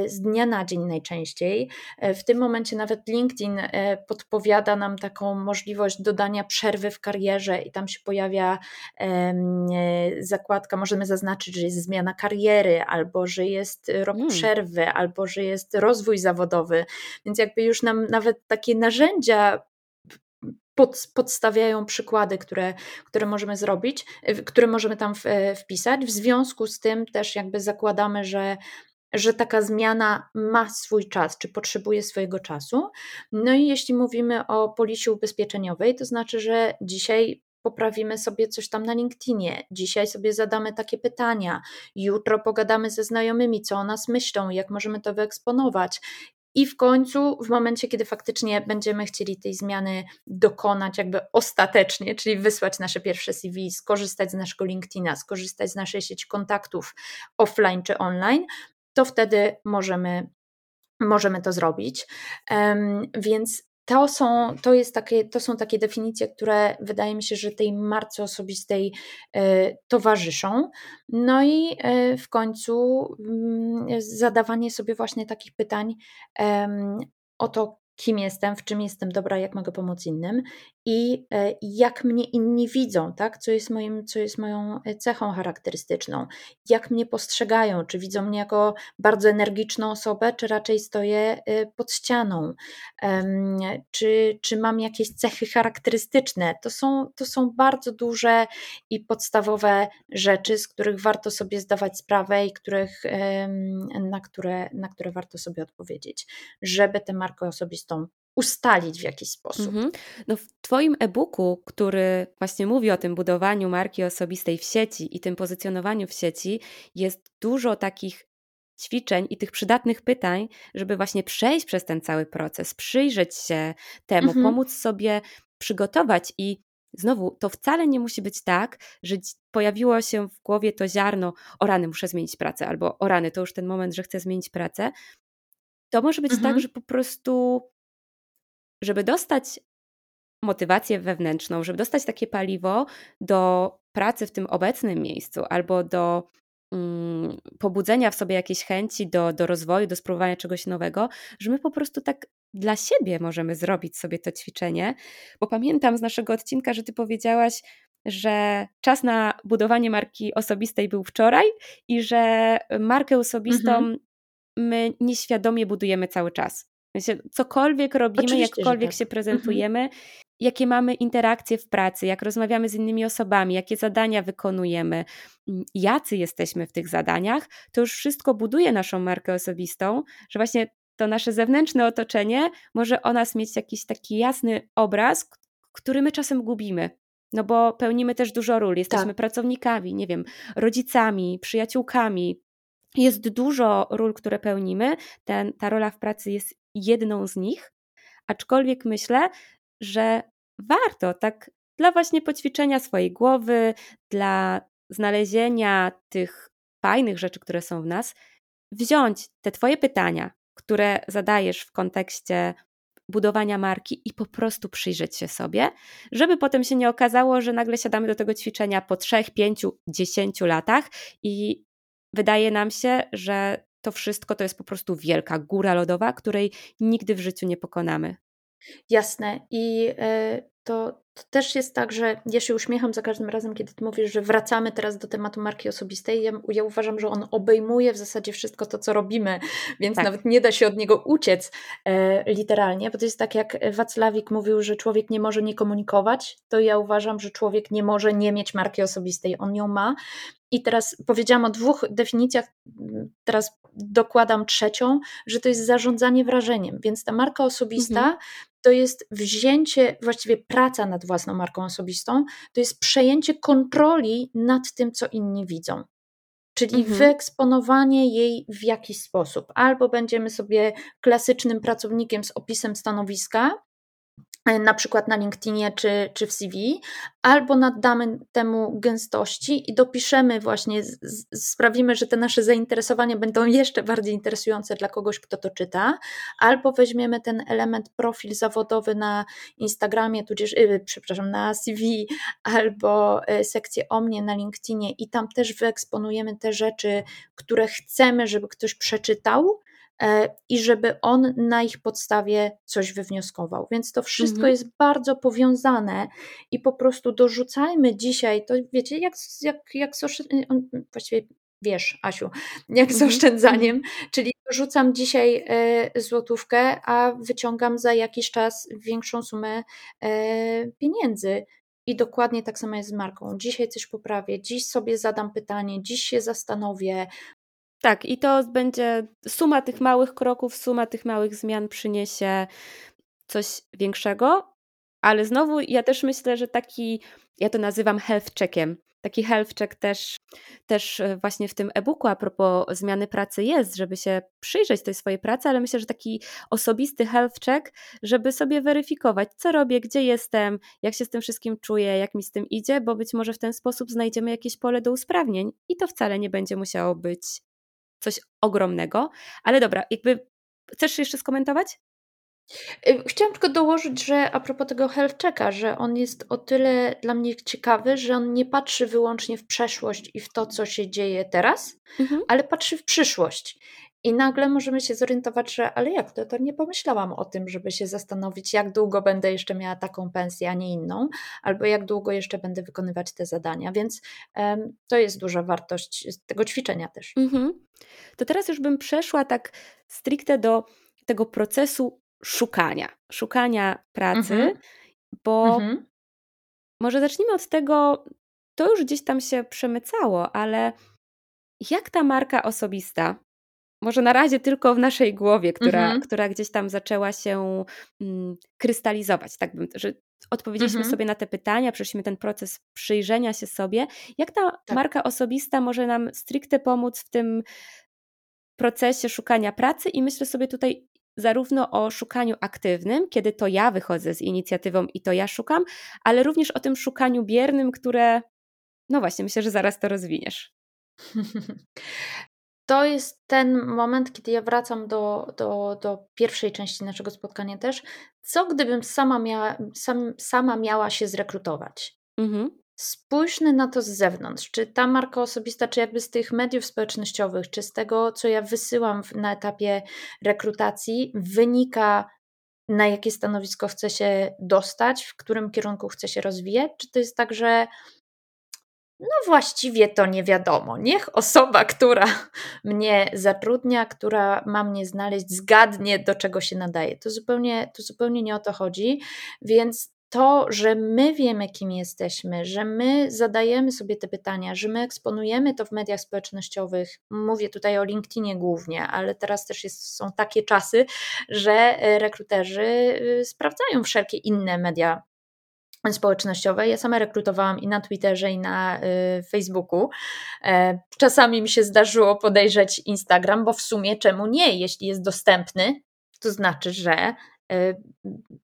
z dnia na dzień najczęściej. E, w tym momencie nawet LinkedIn e, podpowiada nam taką możliwość dodania przerwy w karierze i tam się pojawia zakładka, możemy zaznaczyć, że jest zmiana kariery, albo że jest rok mm. przerwy, albo że jest rozwój zawodowy. Więc jakby już nam nawet takie narzędzia pod, podstawiają przykłady, które, które możemy zrobić, które możemy tam w, wpisać. W związku z tym też jakby zakładamy, że że taka zmiana ma swój czas, czy potrzebuje swojego czasu. No i jeśli mówimy o polisie ubezpieczeniowej, to znaczy, że dzisiaj poprawimy sobie coś tam na LinkedInie, dzisiaj sobie zadamy takie pytania, jutro pogadamy ze znajomymi, co o nas myślą, jak możemy to wyeksponować. I w końcu, w momencie, kiedy faktycznie będziemy chcieli tej zmiany dokonać, jakby ostatecznie, czyli wysłać nasze pierwsze CV, skorzystać z naszego LinkedIna, skorzystać z naszej sieci kontaktów offline czy online, to wtedy możemy, możemy to zrobić. Więc to są, to, jest takie, to są takie definicje, które wydaje mi się, że tej marce osobistej e, towarzyszą. No i e, w końcu mm, zadawanie sobie właśnie takich pytań o to, kim jestem, w czym jestem dobra, jak mogę pomóc innym i e, jak mnie inni widzą, tak? co, jest moim, co jest moją e, cechą charakterystyczną, jak mnie postrzegają, czy widzą mnie jako bardzo energiczną osobę, czy raczej stoję e, pod ścianą, czy, czy mam jakieś cechy charakterystyczne. To są, to są bardzo duże i podstawowe rzeczy, z których warto sobie zdawać sprawę i których, na, które, na które warto sobie odpowiedzieć, żeby tę markę osobistą ustalić w jakiś sposób. Mhm. No w Twoim e-booku, który właśnie mówi o tym budowaniu marki osobistej w sieci i tym pozycjonowaniu w sieci, jest dużo takich ćwiczeń i tych przydatnych pytań, żeby właśnie przejść przez ten cały proces, przyjrzeć się temu, mhm. pomóc sobie przygotować i znowu to wcale nie musi być tak, że pojawiło się w głowie to ziarno, o rany muszę zmienić pracę, albo o rany to już ten moment, że chcę zmienić pracę. To może być tak, mhm. tak, że po prostu żeby dostać motywację wewnętrzną, żeby dostać takie paliwo do pracy w tym obecnym miejscu albo do mm, pobudzenia w sobie jakiejś chęci do, do rozwoju, do spróbowania czegoś nowego, że my po prostu tak dla siebie możemy zrobić sobie to ćwiczenie. Bo pamiętam z naszego odcinka, że ty powiedziałaś, że czas na budowanie marki osobistej był wczoraj i że markę osobistą mhm. my nieświadomie budujemy cały czas cokolwiek robimy, Oczywiście, jakkolwiek tak. się prezentujemy, mhm. jakie mamy interakcje w pracy, jak rozmawiamy z innymi osobami, jakie zadania wykonujemy, jacy jesteśmy w tych zadaniach, to już wszystko buduje naszą markę osobistą, że właśnie to nasze zewnętrzne otoczenie może o nas mieć jakiś taki jasny obraz, który my czasem gubimy. No bo pełnimy też dużo ról, jesteśmy tak. pracownikami, nie wiem, rodzicami, przyjaciółkami, jest dużo ról, które pełnimy. Ten, ta rola w pracy jest jedną z nich, aczkolwiek myślę, że warto tak dla właśnie poćwiczenia swojej głowy, dla znalezienia tych fajnych rzeczy, które są w nas, wziąć te Twoje pytania, które zadajesz w kontekście budowania marki i po prostu przyjrzeć się sobie, żeby potem się nie okazało, że nagle siadamy do tego ćwiczenia po 3, 5, 10 latach i wydaje nam się, że to wszystko to jest po prostu wielka góra lodowa, której nigdy w życiu nie pokonamy. Jasne. I e, to, to, też jest tak, że ja się uśmiecham za każdym razem, kiedy ty mówisz, że wracamy teraz do tematu marki osobistej. Ja, ja uważam, że on obejmuje w zasadzie wszystko to, co robimy, więc tak. nawet nie da się od niego uciec e, literalnie, bo to jest tak, jak Wacławik mówił, że człowiek nie może nie komunikować, to ja uważam, że człowiek nie może nie mieć marki osobistej. On ją ma i teraz powiedziałam o dwóch definicjach, teraz dokładam trzecią, że to jest zarządzanie wrażeniem. Więc ta marka osobista mhm. To jest wzięcie, właściwie praca nad własną marką osobistą, to jest przejęcie kontroli nad tym, co inni widzą. Czyli mhm. wyeksponowanie jej w jakiś sposób. Albo będziemy sobie klasycznym pracownikiem z opisem stanowiska, na przykład na LinkedInie czy, czy w CV, albo naddamy temu gęstości i dopiszemy właśnie, z, sprawimy, że te nasze zainteresowania będą *laughs* jeszcze bardziej interesujące dla kogoś, kto to czyta, albo weźmiemy ten element profil zawodowy na Instagramie, tudzież, yy, przepraszam, na CV, albo yy, sekcję o mnie na LinkedInie i tam też wyeksponujemy te rzeczy, które chcemy, żeby ktoś przeczytał, i żeby on na ich podstawie coś wywnioskował. Więc to wszystko mhm. jest bardzo powiązane i po prostu dorzucajmy dzisiaj, to wiecie, jak, jak, jak z właściwie wiesz, Asiu, *laughs* jak z mhm. oszczędzaniem, mhm. czyli dorzucam dzisiaj e, złotówkę, a wyciągam za jakiś czas większą sumę e, pieniędzy. I dokładnie tak samo jest z marką. Dzisiaj coś poprawię, dziś sobie zadam pytanie, dziś się zastanowię, tak, i to będzie suma tych małych kroków, suma tych małych zmian przyniesie coś większego, ale znowu ja też myślę, że taki, ja to nazywam health checkiem. Taki health check też, też właśnie w tym e-booku a propos zmiany pracy jest, żeby się przyjrzeć tej swojej pracy, ale myślę, że taki osobisty health check, żeby sobie weryfikować, co robię, gdzie jestem, jak się z tym wszystkim czuję, jak mi z tym idzie, bo być może w ten sposób znajdziemy jakieś pole do usprawnień i to wcale nie będzie musiało być coś ogromnego. Ale dobra, jakby chcesz jeszcze skomentować? Y, chciałam tylko dołożyć, że a propos tego health checka, że on jest o tyle dla mnie ciekawy, że on nie patrzy wyłącznie w przeszłość i w to, co się dzieje teraz, mhm. ale patrzy w przyszłość. I nagle możemy się zorientować, że ale jak to, to nie pomyślałam o tym, żeby się zastanowić, jak długo będę jeszcze miała taką pensję, a nie inną, albo jak długo jeszcze będę wykonywać te zadania. Więc um, to jest duża wartość tego ćwiczenia też. Mhm. To teraz już bym przeszła tak stricte do tego procesu szukania, szukania pracy, mhm. bo mhm. może zacznijmy od tego, to już gdzieś tam się przemycało, ale jak ta marka osobista, może na razie tylko w naszej głowie, która, mhm. która gdzieś tam zaczęła się mm, krystalizować, tak bym, że odpowiedzieliśmy mhm. sobie na te pytania, przeszliśmy ten proces przyjrzenia się sobie. Jak ta tak. marka osobista może nam stricte pomóc w tym procesie szukania pracy i myślę sobie tutaj zarówno o szukaniu aktywnym, kiedy to ja wychodzę z inicjatywą i to ja szukam, ale również o tym szukaniu biernym, które, no właśnie, myślę, że zaraz to rozwiniesz. *laughs* To jest ten moment, kiedy ja wracam do, do, do pierwszej części naszego spotkania też. Co gdybym sama miała, sam, sama miała się zrekrutować? Mhm. Spójrzmy na to z zewnątrz. Czy ta marka osobista, czy jakby z tych mediów społecznościowych, czy z tego, co ja wysyłam na etapie rekrutacji, wynika, na jakie stanowisko chcę się dostać, w którym kierunku chcę się rozwijać? Czy to jest tak, że no właściwie to nie wiadomo. Niech osoba, która *laughs* mnie zatrudnia, która ma mnie znaleźć, zgadnie, do czego się nadaje. To zupełnie, to zupełnie nie o to chodzi. Więc to, że my wiemy, kim jesteśmy, że my zadajemy sobie te pytania, że my eksponujemy to w mediach społecznościowych, mówię tutaj o LinkedInie głównie, ale teraz też jest, są takie czasy, że e, rekruterzy y, sprawdzają wszelkie inne media społecznościowe. Ja sama rekrutowałam i na Twitterze, i na y, Facebooku. E, czasami mi się zdarzyło podejrzeć Instagram, bo w sumie czemu nie? Jeśli jest dostępny, to znaczy, że y,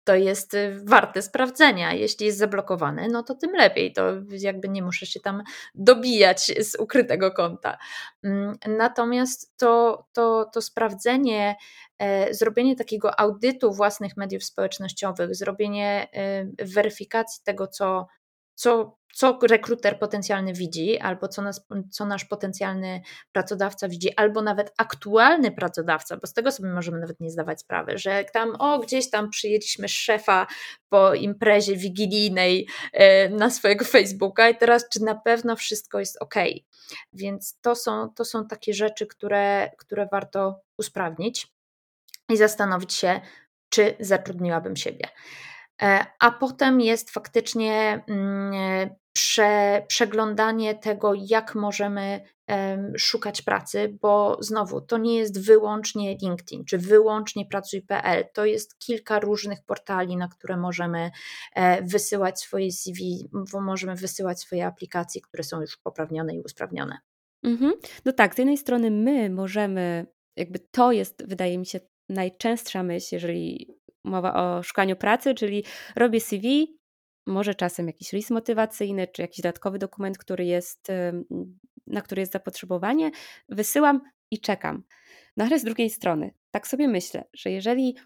to jest y, warte sprawdzenia. Jeśli jest zablokowany, no to tym lepiej. To jakby nie muszę się tam dobijać z ukrytego konta. Mm, natomiast to, to, to sprawdzenie, e, zrobienie takiego audytu własnych mediów społecznościowych, zrobienie e, weryfikacji tego, co, co co rekruter potencjalny widzi, albo co, nas, co nasz potencjalny pracodawca widzi, albo nawet aktualny pracodawca, bo z tego sobie możemy nawet nie zdawać sprawy, że tam, o, gdzieś tam przyjęliśmy szefa po imprezie wigilijnej e, na swojego Facebooka i teraz, czy na pewno wszystko jest ok. Więc to są, to są takie rzeczy, które, które warto usprawnić i zastanowić się, czy zatrudniłabym siebie. E, a potem jest faktycznie mm, prze, przeglądanie tego, jak możemy szukać pracy, bo znowu to nie jest wyłącznie LinkedIn czy wyłącznie pracuj.pl, to jest kilka różnych portali, na które możemy e, wysyłać swoje CV, możemy wysyłać swoje aplikacje, które są już poprawnione i usprawnione. Mhm. No tak, z jednej strony my możemy, jakby to jest, wydaje mi się, najczęstsza myśl, jeżeli mowa o szukaniu pracy, czyli robię CV, może czasem jakiś list motywacyjny, czy jakiś dodatkowy dokument, który jest, na który jest zapotrzebowanie, wysyłam i czekam. No ale z drugiej strony, tak sobie myślę, że jeżeli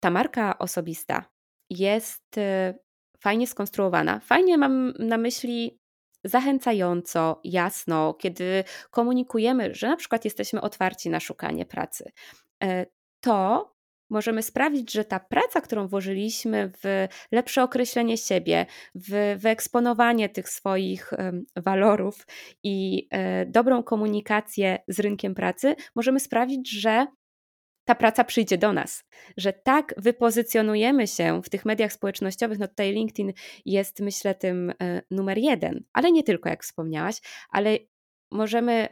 ta marka osobista jest y, fajnie skonstruowana, fajnie mam na myśli zachęcająco, jasno, kiedy komunikujemy, że na przykład jesteśmy otwarci na szukanie pracy, e, to możemy sprawić, że ta praca, którą włożyliśmy w lepsze określenie siebie, w wyeksponowanie tych swoich walorów i e, dobrą komunikację z rynkiem pracy, możemy sprawić, że ta praca przyjdzie do nas, że tak wypozycjonujemy się w tych mediach społecznościowych. No tutaj LinkedIn jest, myślę, tym e, numer jeden, ale nie tylko, jak wspomniałaś, ale możemy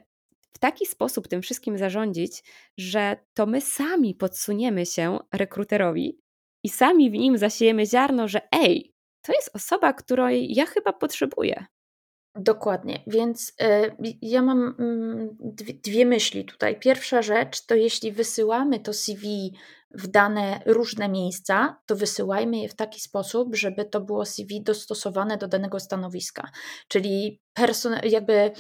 w taki sposób tym wszystkim zarządzić, że to my sami podsuniemy się rekruterowi i sami w nim zasiejemy ziarno, że ej, to jest osoba, której ja chyba potrzebuję. Dokładnie, więc y, ja mam y, dwie, myśli tutaj. Pierwsza rzecz to jeśli wysyłamy to CV w dane różne miejsca, to wysyłajmy je w taki sposób, żeby to było CV dostosowane do danego stanowiska. Czyli person- jakby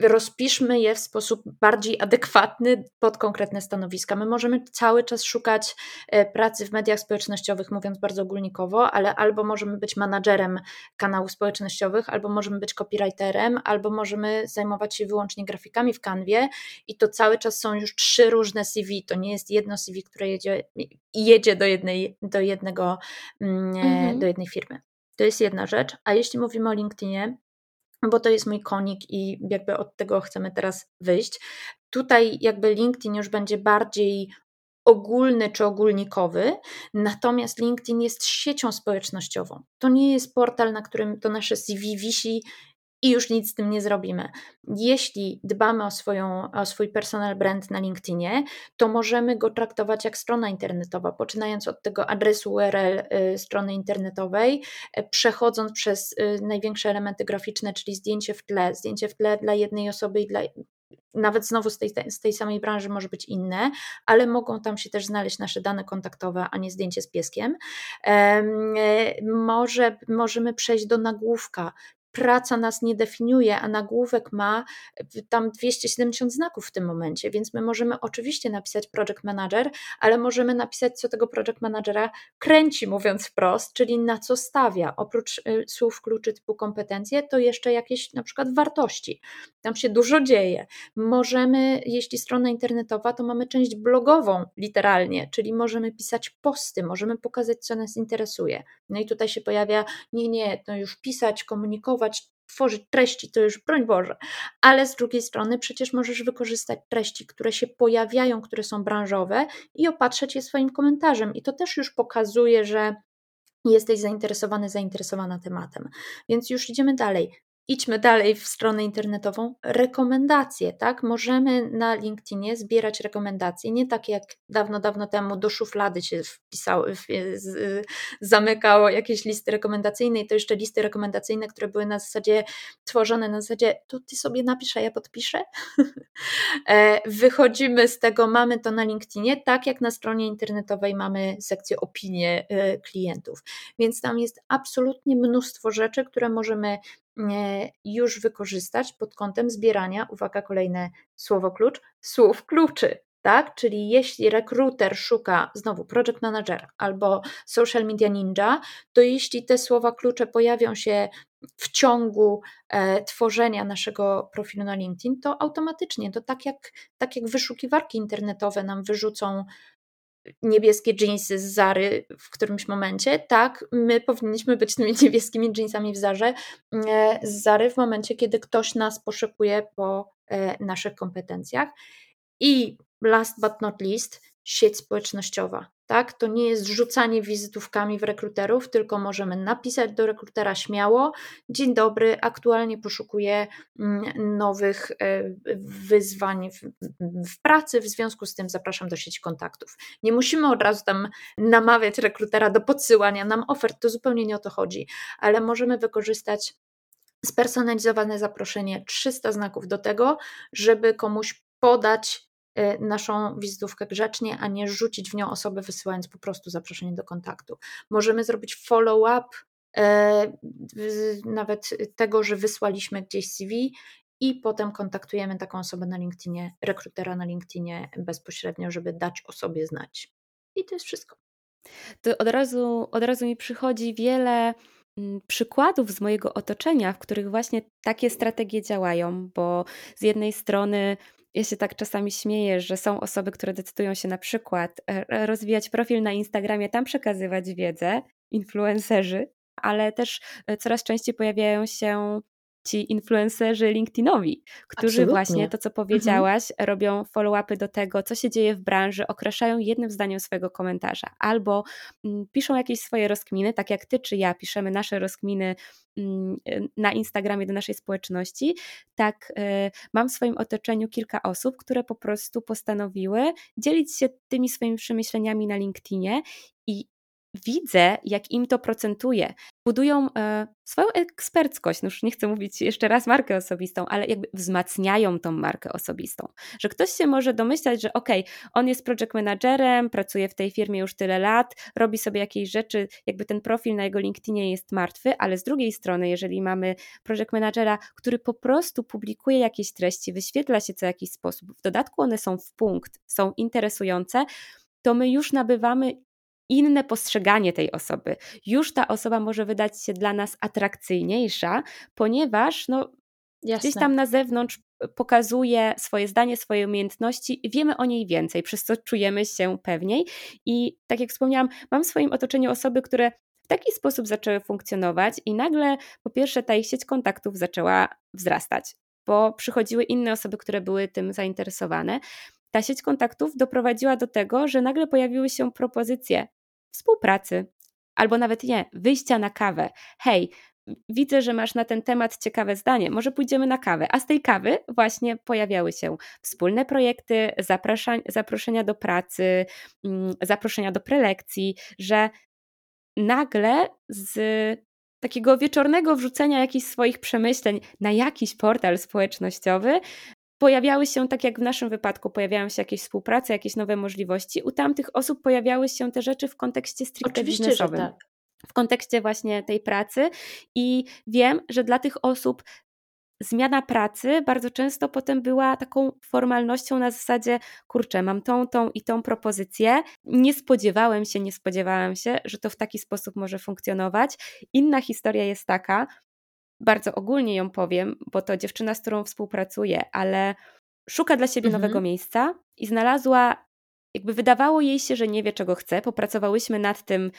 rozpiszmy je w sposób bardziej adekwatny pod konkretne stanowiska. My możemy cały czas szukać e, pracy w mediach społecznościowych, mówiąc bardzo ogólnikowo, ale albo możemy być menadżerem kanałów społecznościowych, albo możemy być copywriterem, albo możemy zajmować się wyłącznie grafikami w kanwie i to cały czas są już trzy różne CV. To nie jest jedno CV, które jedzie, jedzie do, jednej, do, jednego, mm, mhm. do jednej firmy. To jest jedna rzecz. A jeśli mówimy o LinkedInie, bo to jest mój konik i jakby od tego chcemy teraz wyjść. Tutaj jakby LinkedIn już będzie bardziej ogólny czy ogólnikowy, natomiast LinkedIn jest siecią społecznościową. To nie jest portal, na którym to nasze CV wisi i już nic z tym nie zrobimy. Jeśli dbamy o, swoją, o swój personal brand na LinkedInie, to możemy go traktować jak strona internetowa, poczynając od tego adresu URL y, strony internetowej, y, przechodząc przez y, największe elementy graficzne, czyli zdjęcie w tle, zdjęcie w tle dla jednej osoby i dla nawet znowu z tej, z tej samej branży może być inne, ale mogą tam się też znaleźć nasze dane kontaktowe, a nie zdjęcie z pieskiem. Może, możemy przejść do nagłówka, praca nas nie definiuje, a nagłówek ma tam 270 znaków w tym momencie, więc my możemy oczywiście napisać project manager, ale możemy napisać, co tego project managera kręci, mówiąc wprost, czyli na co stawia. Oprócz y, słów kluczy typu kompetencje, to jeszcze jakieś na przykład wartości. Tam się dużo dzieje. Możemy, jeśli strona internetowa, to mamy część blogową literalnie, czyli możemy pisać posty, możemy pokazać, co nas interesuje. No i tutaj się pojawia, nie, nie, no już pisać, komunikować, tworzyć treści, to już broń Boże, ale z drugiej strony przecież możesz wykorzystać treści, które się pojawiają, które są branżowe i opatrzeć je swoim komentarzem. I to też już pokazuje, że jesteś zainteresowany, zainteresowana tematem. Więc już idziemy dalej idźmy dalej w stronę internetową, rekomendacje, tak? Możemy na LinkedInie zbierać rekomendacje, nie tak jak dawno, dawno temu do szuflady się wpisało, zamykało jakieś listy rekomendacyjne i to jeszcze listy rekomendacyjne, które były na zasadzie tworzone na zasadzie, to ty sobie napisz, a ja podpiszę. *laughs* E, wychodzimy z tego, mamy to na LinkedInie, tak jak na stronie internetowej mamy sekcję opinie e, klientów, więc tam jest absolutnie mnóstwo rzeczy, które możemy już wykorzystać pod kątem zbierania, uwaga, kolejne słowo klucz, słów kluczy. Tak? Czyli jeśli rekruter szuka znowu project manager albo social media ninja, to jeśli te słowa klucze pojawią się w ciągu e, tworzenia naszego profilu na LinkedIn, to automatycznie, to tak jak, tak jak wyszukiwarki internetowe nam wyrzucą niebieskie jeansy z Zary w którymś momencie, tak, my powinniśmy być tymi *laughs* niebieskimi jeansami w Zarze, e, z Zary w momencie, kiedy ktoś nas poszukuje po e, naszych kompetencjach. I last but not least, sieć społecznościowa. Tak? To nie jest rzucanie wizytówkami w rekruterów, tylko możemy napisać do rekrutera śmiało: Dzień dobry, aktualnie poszukuję mm, nowych e, wyzwań w, pracy, w związku z tym zapraszam do sieci kontaktów. Nie musimy od razu tam namawiać rekrutera do podsyłania nam ofert, to zupełnie nie o to chodzi, ale możemy wykorzystać spersonalizowane zaproszenie 300 znaków do tego, żeby komuś podać naszą wizytówkę grzecznie, a nie rzucić w nią osobę, wysyłając po prostu zaproszenie do kontaktu. Możemy zrobić follow-up e, nawet tego, że wysłaliśmy gdzieś CV i potem kontaktujemy taką osobę na LinkedInie, rekrutera na LinkedInie bezpośrednio, żeby dać o sobie znać. I to jest wszystko. To od razu, od razu mi przychodzi wiele mm, przykładów z mojego otoczenia, w których właśnie takie strategie działają, bo z jednej strony ja się tak czasami śmieję, że są osoby, które decydują się na przykład e, rozwijać profil na Instagramie, tam przekazywać wiedzę, influencerzy, ale też e, coraz częściej pojawiają się ci influencerzy LinkedInowi, którzy Absolutnie. właśnie to, co mhm. powiedziałaś, mhm. robią follow-upy do tego, co się dzieje w branży, określają jednym zdaniem swojego komentarza, albo mm, piszą jakieś swoje rozkminy, tak jak ty czy ja piszemy nasze rozkminy mm, na Instagramie do naszej społeczności, tak y, mam w swoim otoczeniu kilka osób, które po prostu postanowiły dzielić się tymi swoimi przemyśleniami na LinkedInie i widzę, jak im to procentuje, budują e, swoją eksperckość, no już nie chcę mówić jeszcze raz markę osobistą, ale jakby wzmacniają tą markę osobistą. Że ktoś się może domyślać, że okej, okay, on jest project managerem, pracuje w tej firmie już tyle lat, robi sobie jakieś rzeczy, jakby ten profil na jego LinkedInie jest martwy, ale z drugiej strony, jeżeli mamy project managera, który po prostu publikuje jakieś treści, wyświetla się co jakiś sposób, w dodatku one są w punkt, są interesujące, to my już nabywamy inne postrzeganie tej osoby. Już ta osoba może wydać się dla nas atrakcyjniejsza, ponieważ no, gdzieś tam na zewnątrz pokazuje swoje zdanie, swoje umiejętności, wiemy o niej więcej, przez co czujemy się pewniej. I tak jak wspomniałam, mam w swoim otoczeniu osoby, które w taki sposób zaczęły funkcjonować, i nagle po pierwsze ta ich sieć kontaktów zaczęła wzrastać, bo przychodziły inne osoby, które były tym zainteresowane. Ta sieć kontaktów doprowadziła do tego, że nagle pojawiły się propozycje współpracy, albo nawet nie, wyjścia na kawę. Hej, widzę, że masz na ten temat ciekawe zdanie, może pójdziemy na kawę. A z tej kawy właśnie pojawiały się wspólne projekty, zaproszenia do pracy, mm, zaproszenia do prelekcji, że nagle z takiego wieczornego wrzucenia jakichś swoich przemyśleń na jakiś portal społecznościowy pojawiały się, tak jak w naszym wypadku, pojawiają się jakieś współprace, jakieś nowe możliwości. U tamtych osób pojawiały się te rzeczy w kontekście stricte Oczywiście, biznesowym. Że tak. W kontekście właśnie tej pracy i wiem, że dla tych osób zmiana pracy bardzo często potem była taką formalnością na zasadzie, kurczę, mam tą, tą i tą propozycję. Nie spodziewałem się, nie spodziewałem się, że to w taki sposób może funkcjonować. Inna historia jest taka, bardzo ogólnie ją powiem, bo to dziewczyna, z którą współpracuję, ale szuka dla siebie mhm. nowego miejsca i znalazła, jakby wydawało jej się, że nie wie, czego chce. Popracowałyśmy nad tym,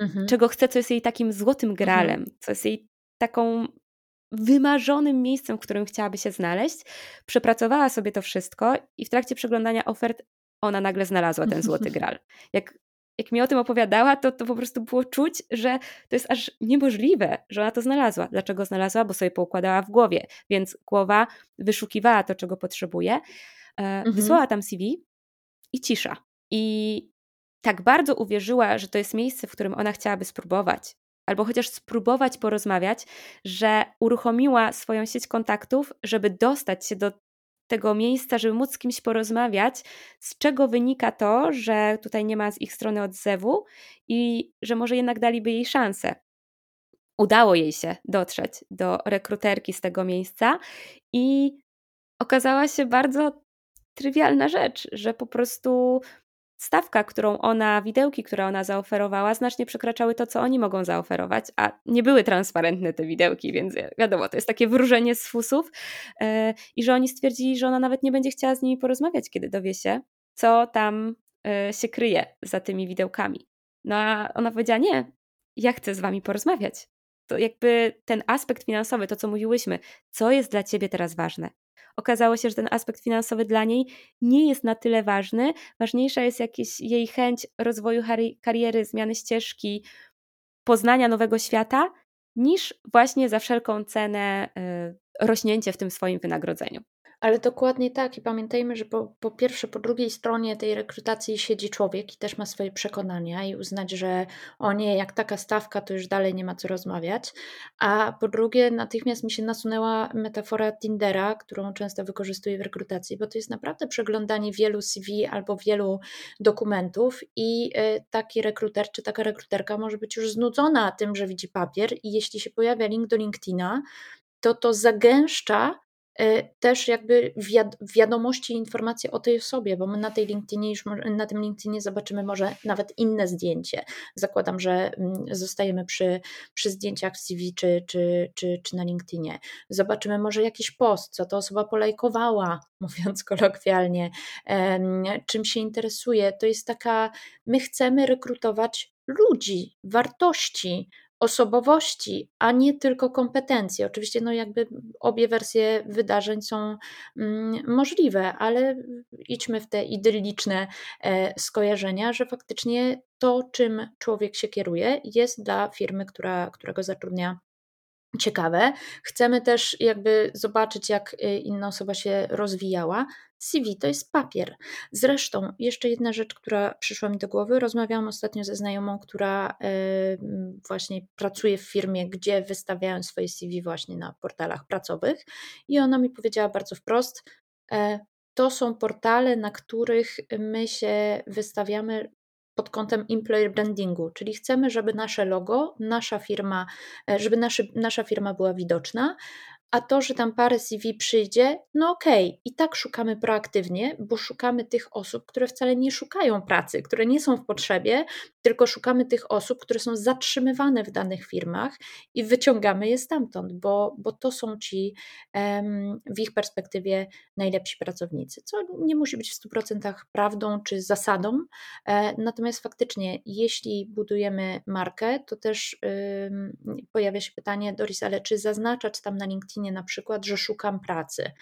mhm. czego chce, co jest jej takim złotym mhm. gralem, mhm. co jest jej taką wymarzonym miejscem, w którym chciałaby się znaleźć. Przepracowała sobie to wszystko i w trakcie przeglądania ofert ona nagle znalazła ten złoty *laughs* gral. Jak jak mi o tym opowiadała, to, to po prostu było czuć, że to jest aż niemożliwe, że ona to znalazła. Dlaczego znalazła? Bo sobie poukładała w głowie, więc głowa wyszukiwała to, czego potrzebuje, e, mhm. wysłała tam CV i cisza. I tak bardzo uwierzyła, że to jest miejsce, w którym ona chciałaby spróbować, albo chociaż spróbować porozmawiać, że uruchomiła swoją sieć kontaktów, żeby dostać się do tego miejsca, żeby móc z kimś porozmawiać, z czego wynika to, że tutaj nie ma z ich strony odzewu i że może jednak daliby jej szansę. Udało jej się dotrzeć do rekruterki z tego miejsca i okazała się bardzo trywialna rzecz, że po prostu stawka, którą ona, widełki, które ona zaoferowała, znacznie przekraczały to, co oni mogą zaoferować, a nie były transparentne te widełki, więc wiadomo, to jest takie wróżenie z fusów e, i że oni stwierdzili, że ona nawet nie będzie chciała z nimi porozmawiać, kiedy dowie się, co tam e, się kryje za tymi widełkami. No a ona powiedziała, nie, ja chcę z wami porozmawiać. To jakby ten aspekt finansowy, to co mówiłyśmy, co jest dla ciebie teraz ważne? Okazało się, że ten aspekt finansowy dla niej nie jest na tyle ważny. Ważniejsza jest jakaś jej chęć rozwoju kariery, zmiany ścieżki, poznania nowego świata, niż właśnie za wszelką cenę y, rośnięcie w tym swoim wynagrodzeniu. Ale dokładnie tak i pamiętajmy, że po, po pierwsze, po drugiej stronie tej rekrutacji siedzi człowiek i też ma swoje przekonania i uznać, że o nie, jak taka stawka, to już dalej nie ma co rozmawiać. A po drugie, natychmiast mi się nasunęła metafora Tindera, którą często wykorzystuję w rekrutacji, bo to jest naprawdę przeglądanie wielu CV albo wielu dokumentów i y, taki rekruter czy taka rekruterka może być już znudzona tym, że widzi papier i jeśli się pojawia link do LinkedIna, to to zagęszcza E, też jakby wiadomości i informacje o tej osobie, bo my na tej LinkedInie już na tym LinkedInie zobaczymy może nawet inne zdjęcie. Zakładam, że mm, zostajemy przy, przy zdjęciach CV czy, czy, czy, czy na LinkedInie. Zobaczymy może jakiś post, co ta osoba polajkowała, *laughs* mówiąc kolokwialnie, czym się interesuje. To jest taka, my chcemy rekrutować ludzi, wartości, osobowości, a nie tylko kompetencji. Oczywiście, no jakby obie wersje wydarzeń są mm, możliwe, ale idźmy w te idylliczne e, skojarzenia, że faktycznie to, czym człowiek się kieruje, jest dla firmy, która, która go zatrudnia ciekawe. Chcemy też jakby zobaczyć, jak y, inna osoba się rozwijała. CV to jest papier. Zresztą, jeszcze jedna rzecz, która przyszła mi do głowy. Rozmawiałam ostatnio ze znajomą, która właśnie pracuje w firmie, gdzie wystawiają swoje CV właśnie na portalach pracowych, i ona mi powiedziała bardzo wprost: e, To są portale, na których my się wystawiamy pod kątem employer brandingu, czyli chcemy, żeby nasze logo, nasza firma, e, żeby naszy, nasza firma była widoczna, a to, że tam parę CV przyjdzie, no okej, okay. i tak szukamy proaktywnie, bo szukamy tych osób, które wcale nie szukają pracy, które nie są w potrzebie, tylko szukamy tych osób, które są zatrzymywane w danych firmach i wyciągamy je stamtąd, bo, bo to są ci w ich perspektywie najlepsi pracownicy, co nie musi być w 100% prawdą czy zasadą. E, natomiast faktycznie, jeśli budujemy markę, to też pojawia się pytanie, Doris, ale czy zaznaczać tam na LinkedInie na przykład, że szukam pracy?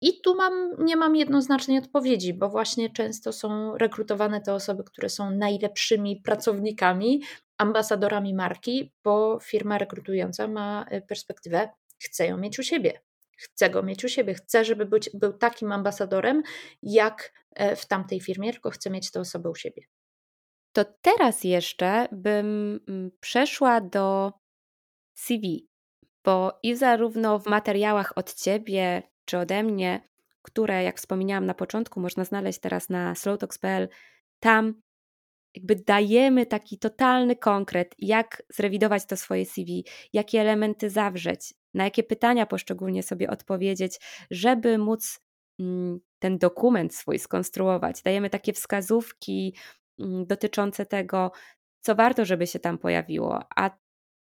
I tu mam, nie mam jednoznacznej odpowiedzi, bo właśnie często są rekrutowane te osoby, które są najlepszymi pracownikami, ambasadorami marki, bo firma rekrutująca ma y, perspektywę, chce ją mieć u siebie. Chce go mieć u siebie, chce, żeby być, był takim ambasadorem, jak e, w tamtej firmie, tylko chce mieć tę osobę u siebie. To teraz jeszcze bym mm, przeszła do CV, bo i zarówno w materiałach od ciebie, czy ode mnie, które, jak wspomniałam na początku, można znaleźć teraz na slowtalks.pl, tam jakby dajemy taki totalny konkret, jak zrewidować to swoje CV, jakie elementy zawrzeć, na jakie pytania poszczególnie sobie odpowiedzieć, żeby móc mm, ten dokument swój skonstruować. Dajemy takie wskazówki mm, dotyczące tego, co warto, żeby się tam pojawiło, a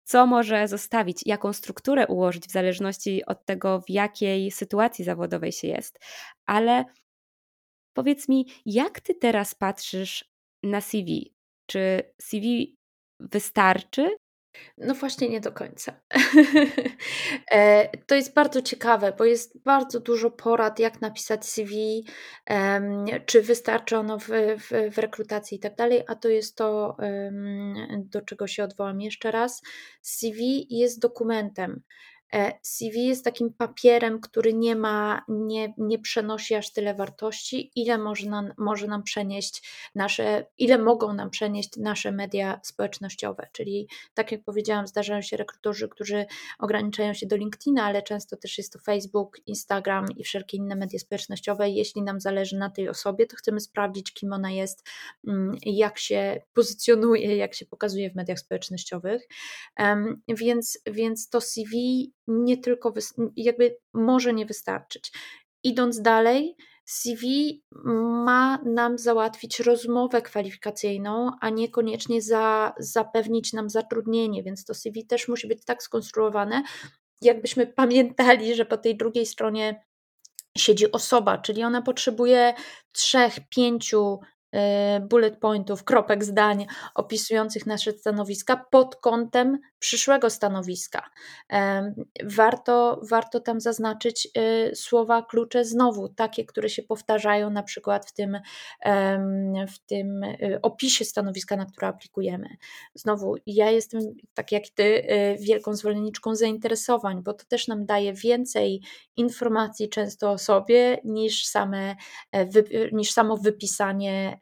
co może zostawić, jaką strukturę ułożyć w zależności od tego, w jakiej sytuacji zawodowej się jest. Ale powiedz mi, jak ty teraz patrzysz na CV? Czy CV wystarczy? No właśnie nie do końca. *laughs* E, to jest bardzo ciekawe, bo jest bardzo dużo porad, jak napisać CV, czy wystarczy ono w, w, w rekrutacji i tak dalej, a to jest to, do czego się odwołam jeszcze raz. CV jest dokumentem. E, CV jest takim papierem, który nie ma, nie, nie przenosi aż tyle wartości, ile może nam, może nam przenieść nasze, ile mogą nam przenieść nasze media społecznościowe. Czyli tak jak powiedziałam, zdarzają się rekrutorzy, którzy ograniczają się do LinkedIna, ale często też jest to Facebook, Instagram i wszelkie inne media społecznościowe. Jeśli nam zależy na tej osobie, to chcemy sprawdzić, kim ona jest, mm, jak się pozycjonuje, jak się pokazuje w mediach społecznościowych. Więc, więc to CV nie tylko, jakby może nie wystarczyć. Idąc dalej, CV ma nam załatwić rozmowę kwalifikacyjną, a niekoniecznie za, zapewnić nam zatrudnienie, więc to CV też musi być tak skonstruowane, jakbyśmy *laughs* pamiętali, że po tej drugiej stronie siedzi osoba, czyli ona potrzebuje trzech, pięciu bullet pointów, kropek zdań opisujących nasze stanowiska pod kątem przyszłego stanowiska. E, warto, warto tam zaznaczyć e, słowa klucze znowu, takie, które się powtarzają na przykład w tym, w tym opisie stanowiska, na które aplikujemy. Znowu, ja jestem, tak jak ty, wielką zwolenniczką zainteresowań, bo to też nam daje więcej informacji często o sobie niż, same, niż samo wypisanie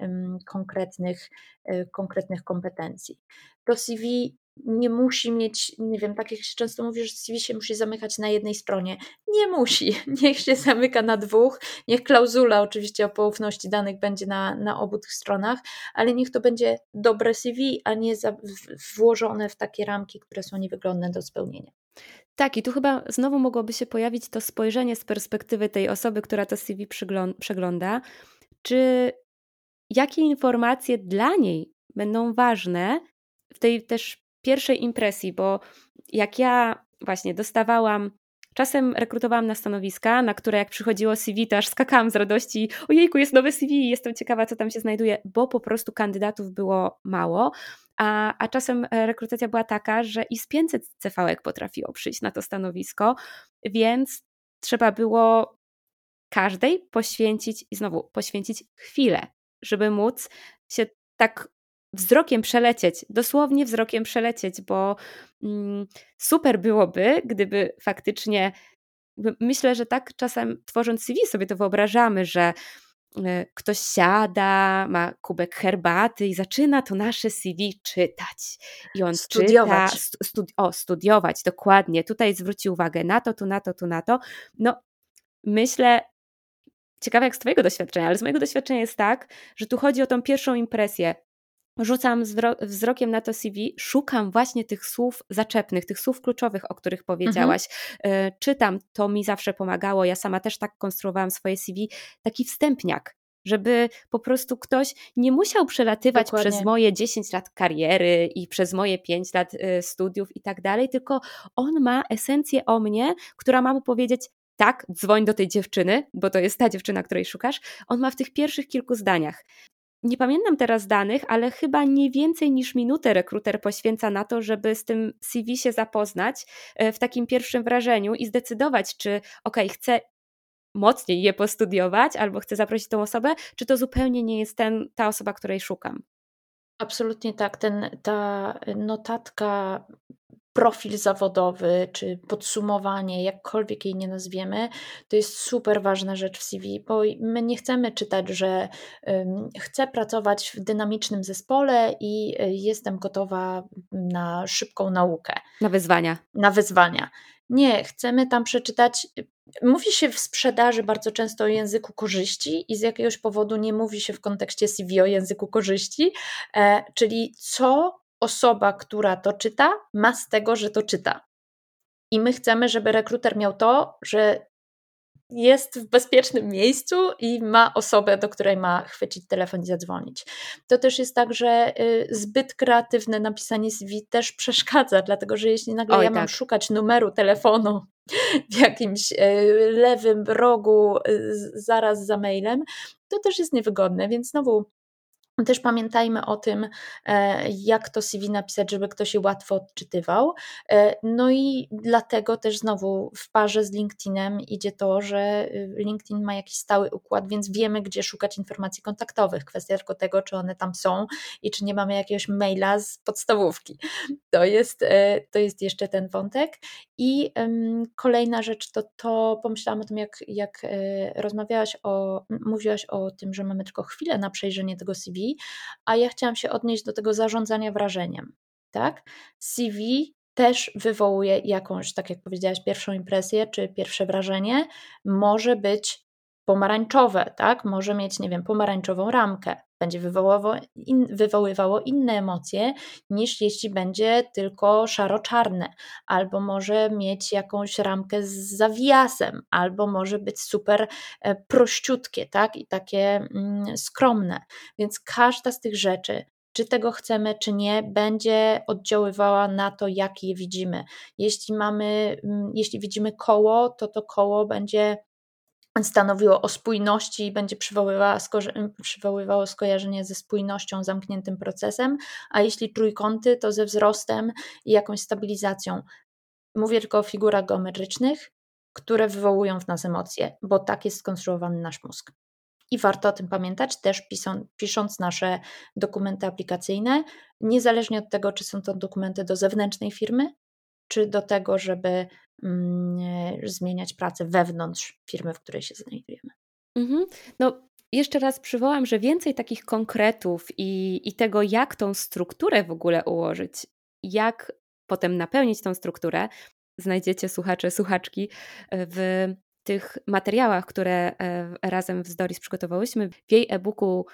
konkretnych, e, konkretnych kompetencji. To CV nie musi mieć, nie wiem, tak jak się często mówi, że CV się musi zamykać na jednej stronie. Nie musi. *laughs* Niech się zamyka na dwóch, niech klauzula oczywiście o poufności danych będzie na, na obu tych stronach, ale niech to będzie dobre CV, a nie za, włożone w takie ramki, które są niewygodne do spełnienia. Tak, i tu chyba znowu mogłoby się pojawić to spojrzenie z perspektywy tej osoby, która to CV przegląda. Czy jakie informacje dla niej będą ważne w tej też pierwszej impresji, bo jak ja właśnie dostawałam Czasem rekrutowałam na stanowiska, na które jak przychodziło CV, to aż skakałam z radości. Ojejku, jest nowe CV, jestem ciekawa, co tam się znajduje, bo po prostu kandydatów było mało. A, a czasem rekrutacja była taka, że i z 500 cv potrafiło przyjść na to stanowisko, więc trzeba było każdej poświęcić i znowu poświęcić chwilę, żeby móc się tak wzrokiem przelecieć, dosłownie wzrokiem przelecieć, bo mm, super byłoby, gdyby faktycznie myślę, że tak czasem tworząc CV sobie to wyobrażamy, że e, ktoś siada, ma kubek herbaty i zaczyna to nasze CV czytać. I on studiować. czyta, studi o, studiować, dokładnie. Tutaj zwróci uwagę na to, tu na to, tu na to. No, myślę, ciekawe jak z Twojego doświadczenia, ale z mojego doświadczenia jest tak, że tu chodzi o tą pierwszą impresję rzucam wzrokiem na to CV, szukam właśnie tych słów zaczepnych, tych słów kluczowych, o których powiedziałaś. Mhm. Czytam, to mi zawsze pomagało. Ja sama też tak konstruowałam swoje CV, taki wstępniak, żeby po prostu ktoś nie musiał przelatywać Dokładnie. przez moje 10 lat kariery i przez moje 5 lat y, studiów i tak dalej, tylko on ma esencję o mnie, która ma mu powiedzieć: tak, dzwoń do tej dziewczyny, bo to jest ta dziewczyna, której szukasz. On ma w tych pierwszych kilku zdaniach nie pamiętam teraz danych, ale chyba nie więcej niż minutę rekruter poświęca na to, żeby z tym CV się zapoznać e, w takim pierwszym wrażeniu i zdecydować, czy ok, chcę mocniej je postudiować albo chcę zaprosić tą osobę, czy to zupełnie nie jest ten, ta osoba, której szukam. Absolutnie tak. Ten, ta notatka profil zawodowy czy podsumowanie, jakkolwiek jej nie nazwiemy, to jest super ważna rzecz w CV, bo my nie chcemy czytać, że um, chcę pracować w dynamicznym zespole i y, jestem gotowa na szybką naukę. Na wyzwania. Na wyzwania. Nie, chcemy tam przeczytać. Mówi się w sprzedaży bardzo często o języku korzyści i z jakiegoś powodu nie mówi się w kontekście CV o języku korzyści, e, czyli co osoba, która to czyta, ma z tego, że to czyta. I my chcemy, żeby rekruter miał to, że jest w bezpiecznym miejscu i ma osobę, do której ma chwycić telefon i zadzwonić. To też jest tak, że y, zbyt kreatywne napisanie CV też *laughs* przeszkadza, dlatego że jeśli nagle Oj, ja tak. mam szukać numeru telefonu *laughs* w jakimś y, lewym rogu y, zaraz za mailem, to też jest niewygodne, więc znowu też pamiętajmy o tym, e, jak to CV napisać, żeby ktoś je łatwo odczytywał. E, no i dlatego też znowu w parze z LinkedInem idzie to, że y, LinkedIn ma jakiś stały układ, więc wiemy, gdzie szukać informacji kontaktowych. Kwestia tylko tego, czy one tam są i czy nie mamy jakiegoś maila z podstawówki. To jest, e, to jest jeszcze ten wątek. I kolejna rzecz to to, pomyślałam o tym, jak, jak rozmawiałaś o, mówiłaś o tym, że mamy tylko chwilę na przejrzenie tego CV, a ja chciałam się odnieść do tego zarządzania wrażeniem. Tak? CV też wywołuje jakąś, tak jak powiedziałaś, pierwszą impresję czy pierwsze wrażenie. Może być pomarańczowe, tak? Może mieć, nie wiem, pomarańczową ramkę. Będzie wywoływało, in, wywoływało inne emocje niż jeśli będzie tylko szaro-czarne, albo może mieć jakąś ramkę z zawiasem, albo może być super e, prościutkie, tak? I takie mm, skromne. Więc każda z tych rzeczy czy tego chcemy, czy nie, będzie oddziaływała na to, jak je widzimy. Jeśli mamy, mm, jeśli widzimy koło, to to koło będzie stanowiło o spójności i będzie przywoływało, przywoływało skojarzenie ze spójnością, zamkniętym procesem, a jeśli trójkąty, to ze wzrostem i jakąś stabilizacją. Mówię tylko o figurach geometrycznych, które wywołują w nas emocje, bo tak jest skonstruowany nasz mózg. I warto o tym pamiętać też pisząc nasze dokumenty aplikacyjne, niezależnie od tego, czy są to dokumenty do zewnętrznej firmy, czy do tego, żeby mm, zmieniać pracę wewnątrz firmy, w której się znajdujemy. Mhm. No, jeszcze raz przywołam, że więcej takich konkretów i, i tego, jak tą strukturę w ogóle ułożyć, jak potem napełnić tą strukturę, znajdziecie słuchacze, słuchaczki w tych materiałach, które e, razem w Stories przygotowałyśmy, w jej e-booku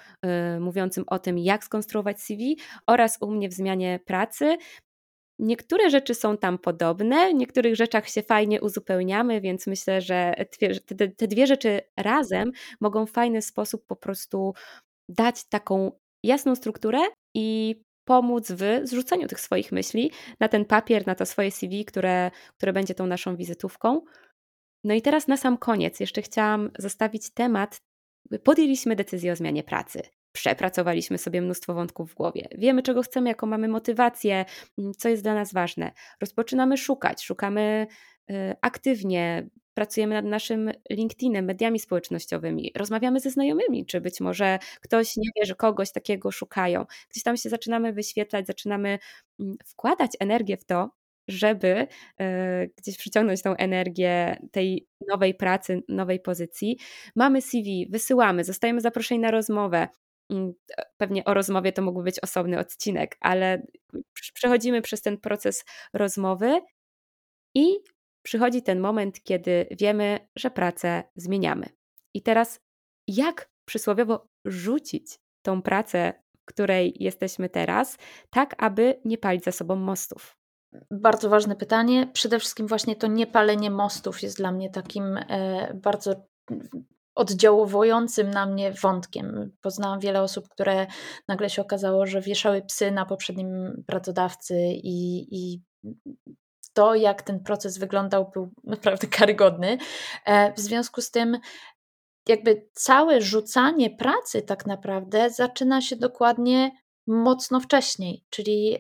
mówiącym o tym, jak skonstruować CV oraz u mnie w zmianie pracy. Niektóre rzeczy są tam podobne, w niektórych rzeczach się fajnie uzupełniamy, więc myślę, że te, dwie rzeczy razem mogą w fajny sposób po prostu dać taką jasną strukturę i pomóc w zrzuceniu tych swoich myśli na ten papier, na to swoje CV, które, które będzie tą naszą wizytówką. No i teraz na sam koniec jeszcze chciałam zostawić temat. Podjęliśmy decyzję o zmianie pracy przepracowaliśmy sobie mnóstwo wątków w głowie. Wiemy, czego chcemy, jaką mamy motywację, mm, co jest dla nas ważne. Rozpoczynamy szukać, szukamy y, aktywnie, pracujemy nad naszym LinkedInem, mediami społecznościowymi, rozmawiamy ze znajomymi, czy być może ktoś nie wie, że kogoś takiego szukają. Gdzieś tam się zaczynamy wyświetlać, zaczynamy mm, wkładać energię w to, żeby e, gdzieś przyciągnąć tą energię tej nowej pracy, nowej pozycji. Mamy CV, wysyłamy, zostajemy zaproszeni na rozmowę. Pewnie o rozmowie to mógłby być osobny odcinek, ale przechodzimy przez ten proces rozmowy i przychodzi ten moment, kiedy wiemy, że pracę zmieniamy. I teraz, jak przysłowiowo rzucić tą pracę, w której jesteśmy teraz, tak aby nie palić za sobą mostów? Bardzo ważne pytanie. Przede wszystkim właśnie to niepalenie mostów jest dla mnie takim e, bardzo oddziałowującym na mnie wątkiem. Poznałam wiele osób, które nagle się okazało, że wieszały psy na poprzednim pracodawcy i, i to, jak ten proces wyglądał, był naprawdę *laughs* karygodny. E, w związku z tym, jakby całe rzucanie pracy, tak naprawdę, zaczyna się dokładnie mocno wcześniej, czyli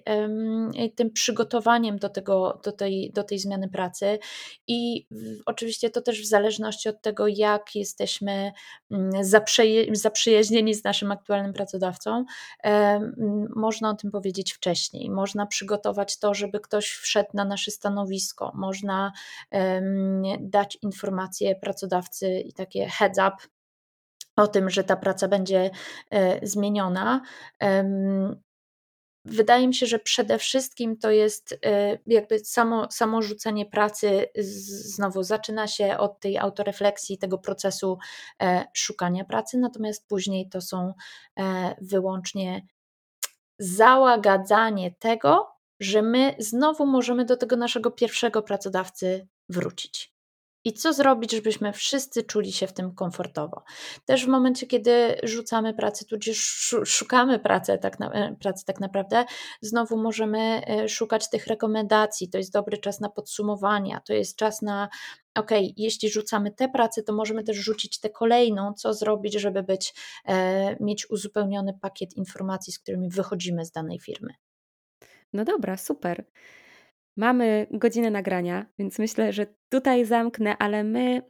tym przygotowaniem do, tego, do, tej, do tej zmiany pracy. I oczywiście to też w zależności od tego, jak jesteśmy mm, zaprzyjaźnieni z naszym aktualnym pracodawcą, można o tym powiedzieć wcześniej. Można przygotować to, żeby ktoś wszedł na nasze stanowisko, można dać informacje pracodawcy i takie heads up, o tym, że ta praca będzie e, zmieniona. Wydaje mi się, że przede wszystkim to jest e, jakby samo, samo rzucenie pracy, znowu zaczyna się od tej autorefleksji, tego procesu e, szukania pracy, natomiast później to są wyłącznie załagadzanie tego, że my znowu możemy do tego naszego pierwszego pracodawcy wrócić i co zrobić, żebyśmy wszyscy czuli się w tym komfortowo. Też w momencie, kiedy rzucamy pracę, tudzież szukamy pracy tak, na, e, pracy tak naprawdę, znowu możemy e, szukać tych rekomendacji. To jest dobry czas na podsumowania, to jest czas na ok, jeśli rzucamy tę pracę, to możemy też rzucić tę kolejną, co zrobić, żeby być, e, mieć uzupełniony pakiet informacji, z którymi wychodzimy z danej firmy. No dobra, super. Mamy godzinę nagrania, więc myślę, że tutaj zamknę, ale my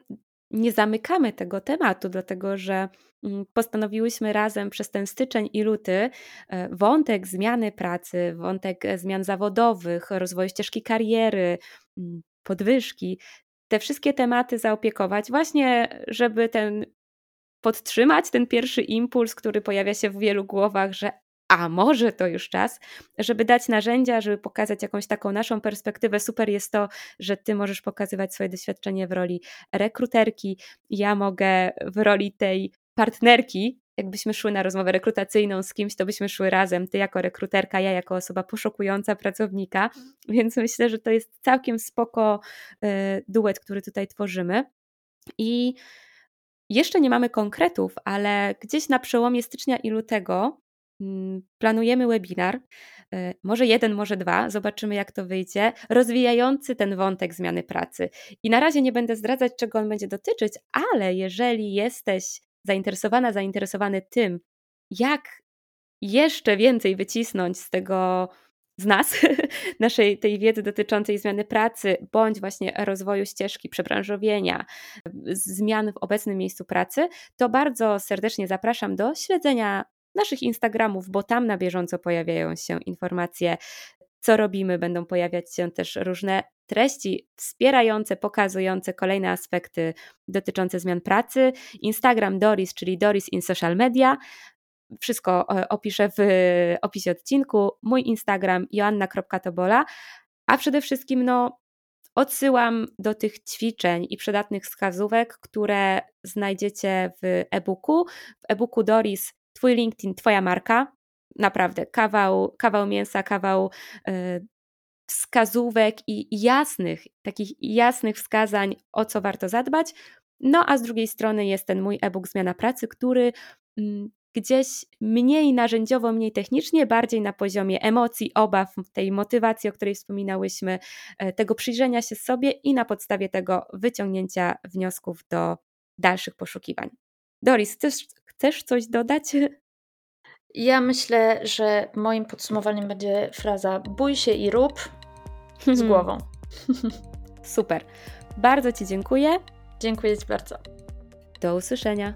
nie zamykamy tego tematu, dlatego że mm, postanowiłyśmy razem przez ten styczeń i luty e, wątek zmiany pracy, wątek e, zmian zawodowych, rozwoju ścieżki kariery, mm, podwyżki, te wszystkie tematy zaopiekować, właśnie żeby ten podtrzymać ten pierwszy impuls, który pojawia się w wielu głowach, że a może to już czas, żeby dać narzędzia, żeby pokazać jakąś taką naszą perspektywę. Super jest to, że ty możesz pokazywać swoje doświadczenie w roli rekruterki, ja mogę w roli tej partnerki. Jakbyśmy szły na rozmowę rekrutacyjną z kimś, to byśmy szły razem. Ty jako rekruterka, ja jako osoba poszukująca pracownika. Więc myślę, że to jest całkiem spoko y, duet, który tutaj tworzymy. I jeszcze nie mamy konkretów, ale gdzieś na przełomie stycznia i lutego planujemy webinar, e, może jeden, może dwa, zobaczymy jak to wyjdzie, rozwijający ten wątek zmiany pracy. I na razie nie będę zdradzać, czego on będzie dotyczyć, ale jeżeli jesteś zainteresowana, zainteresowany tym, jak jeszcze więcej wycisnąć z tego, z nas, *laughs* naszej tej wiedzy dotyczącej zmiany pracy, bądź właśnie rozwoju ścieżki przebranżowienia, zmian w obecnym miejscu pracy, to bardzo serdecznie zapraszam do śledzenia naszych Instagramów, bo tam na bieżąco pojawiają się informacje, co robimy. Będą pojawiać się też różne treści wspierające, pokazujące kolejne aspekty dotyczące zmian pracy. Instagram Doris, czyli Doris in Social Media. Wszystko e, opiszę w opisie odcinku. Mój Instagram joanna.tobola, a przede wszystkim no, odsyłam do tych ćwiczeń i przydatnych wskazówek, które znajdziecie w e-booku. W e-booku Doris Twój LinkedIn, Twoja marka. Naprawdę, kawał, kawał mięsa, kawał y, wskazówek i jasnych, takich jasnych wskazań, o co warto zadbać. No a z drugiej strony jest ten mój e-book Zmiana Pracy, który mm, gdzieś mniej narzędziowo, mniej technicznie, bardziej na poziomie emocji, obaw, tej motywacji, o której wspominałyśmy, e, tego przyjrzenia się sobie i na podstawie tego wyciągnięcia wniosków do dalszych poszukiwań. Doris, chcesz, chcesz coś dodać? Ja myślę, że moim podsumowaniem będzie fraza bój się i rób z głową. Super. Bardzo Ci dziękuję Dziękuję Ci bardzo. Do usłyszenia.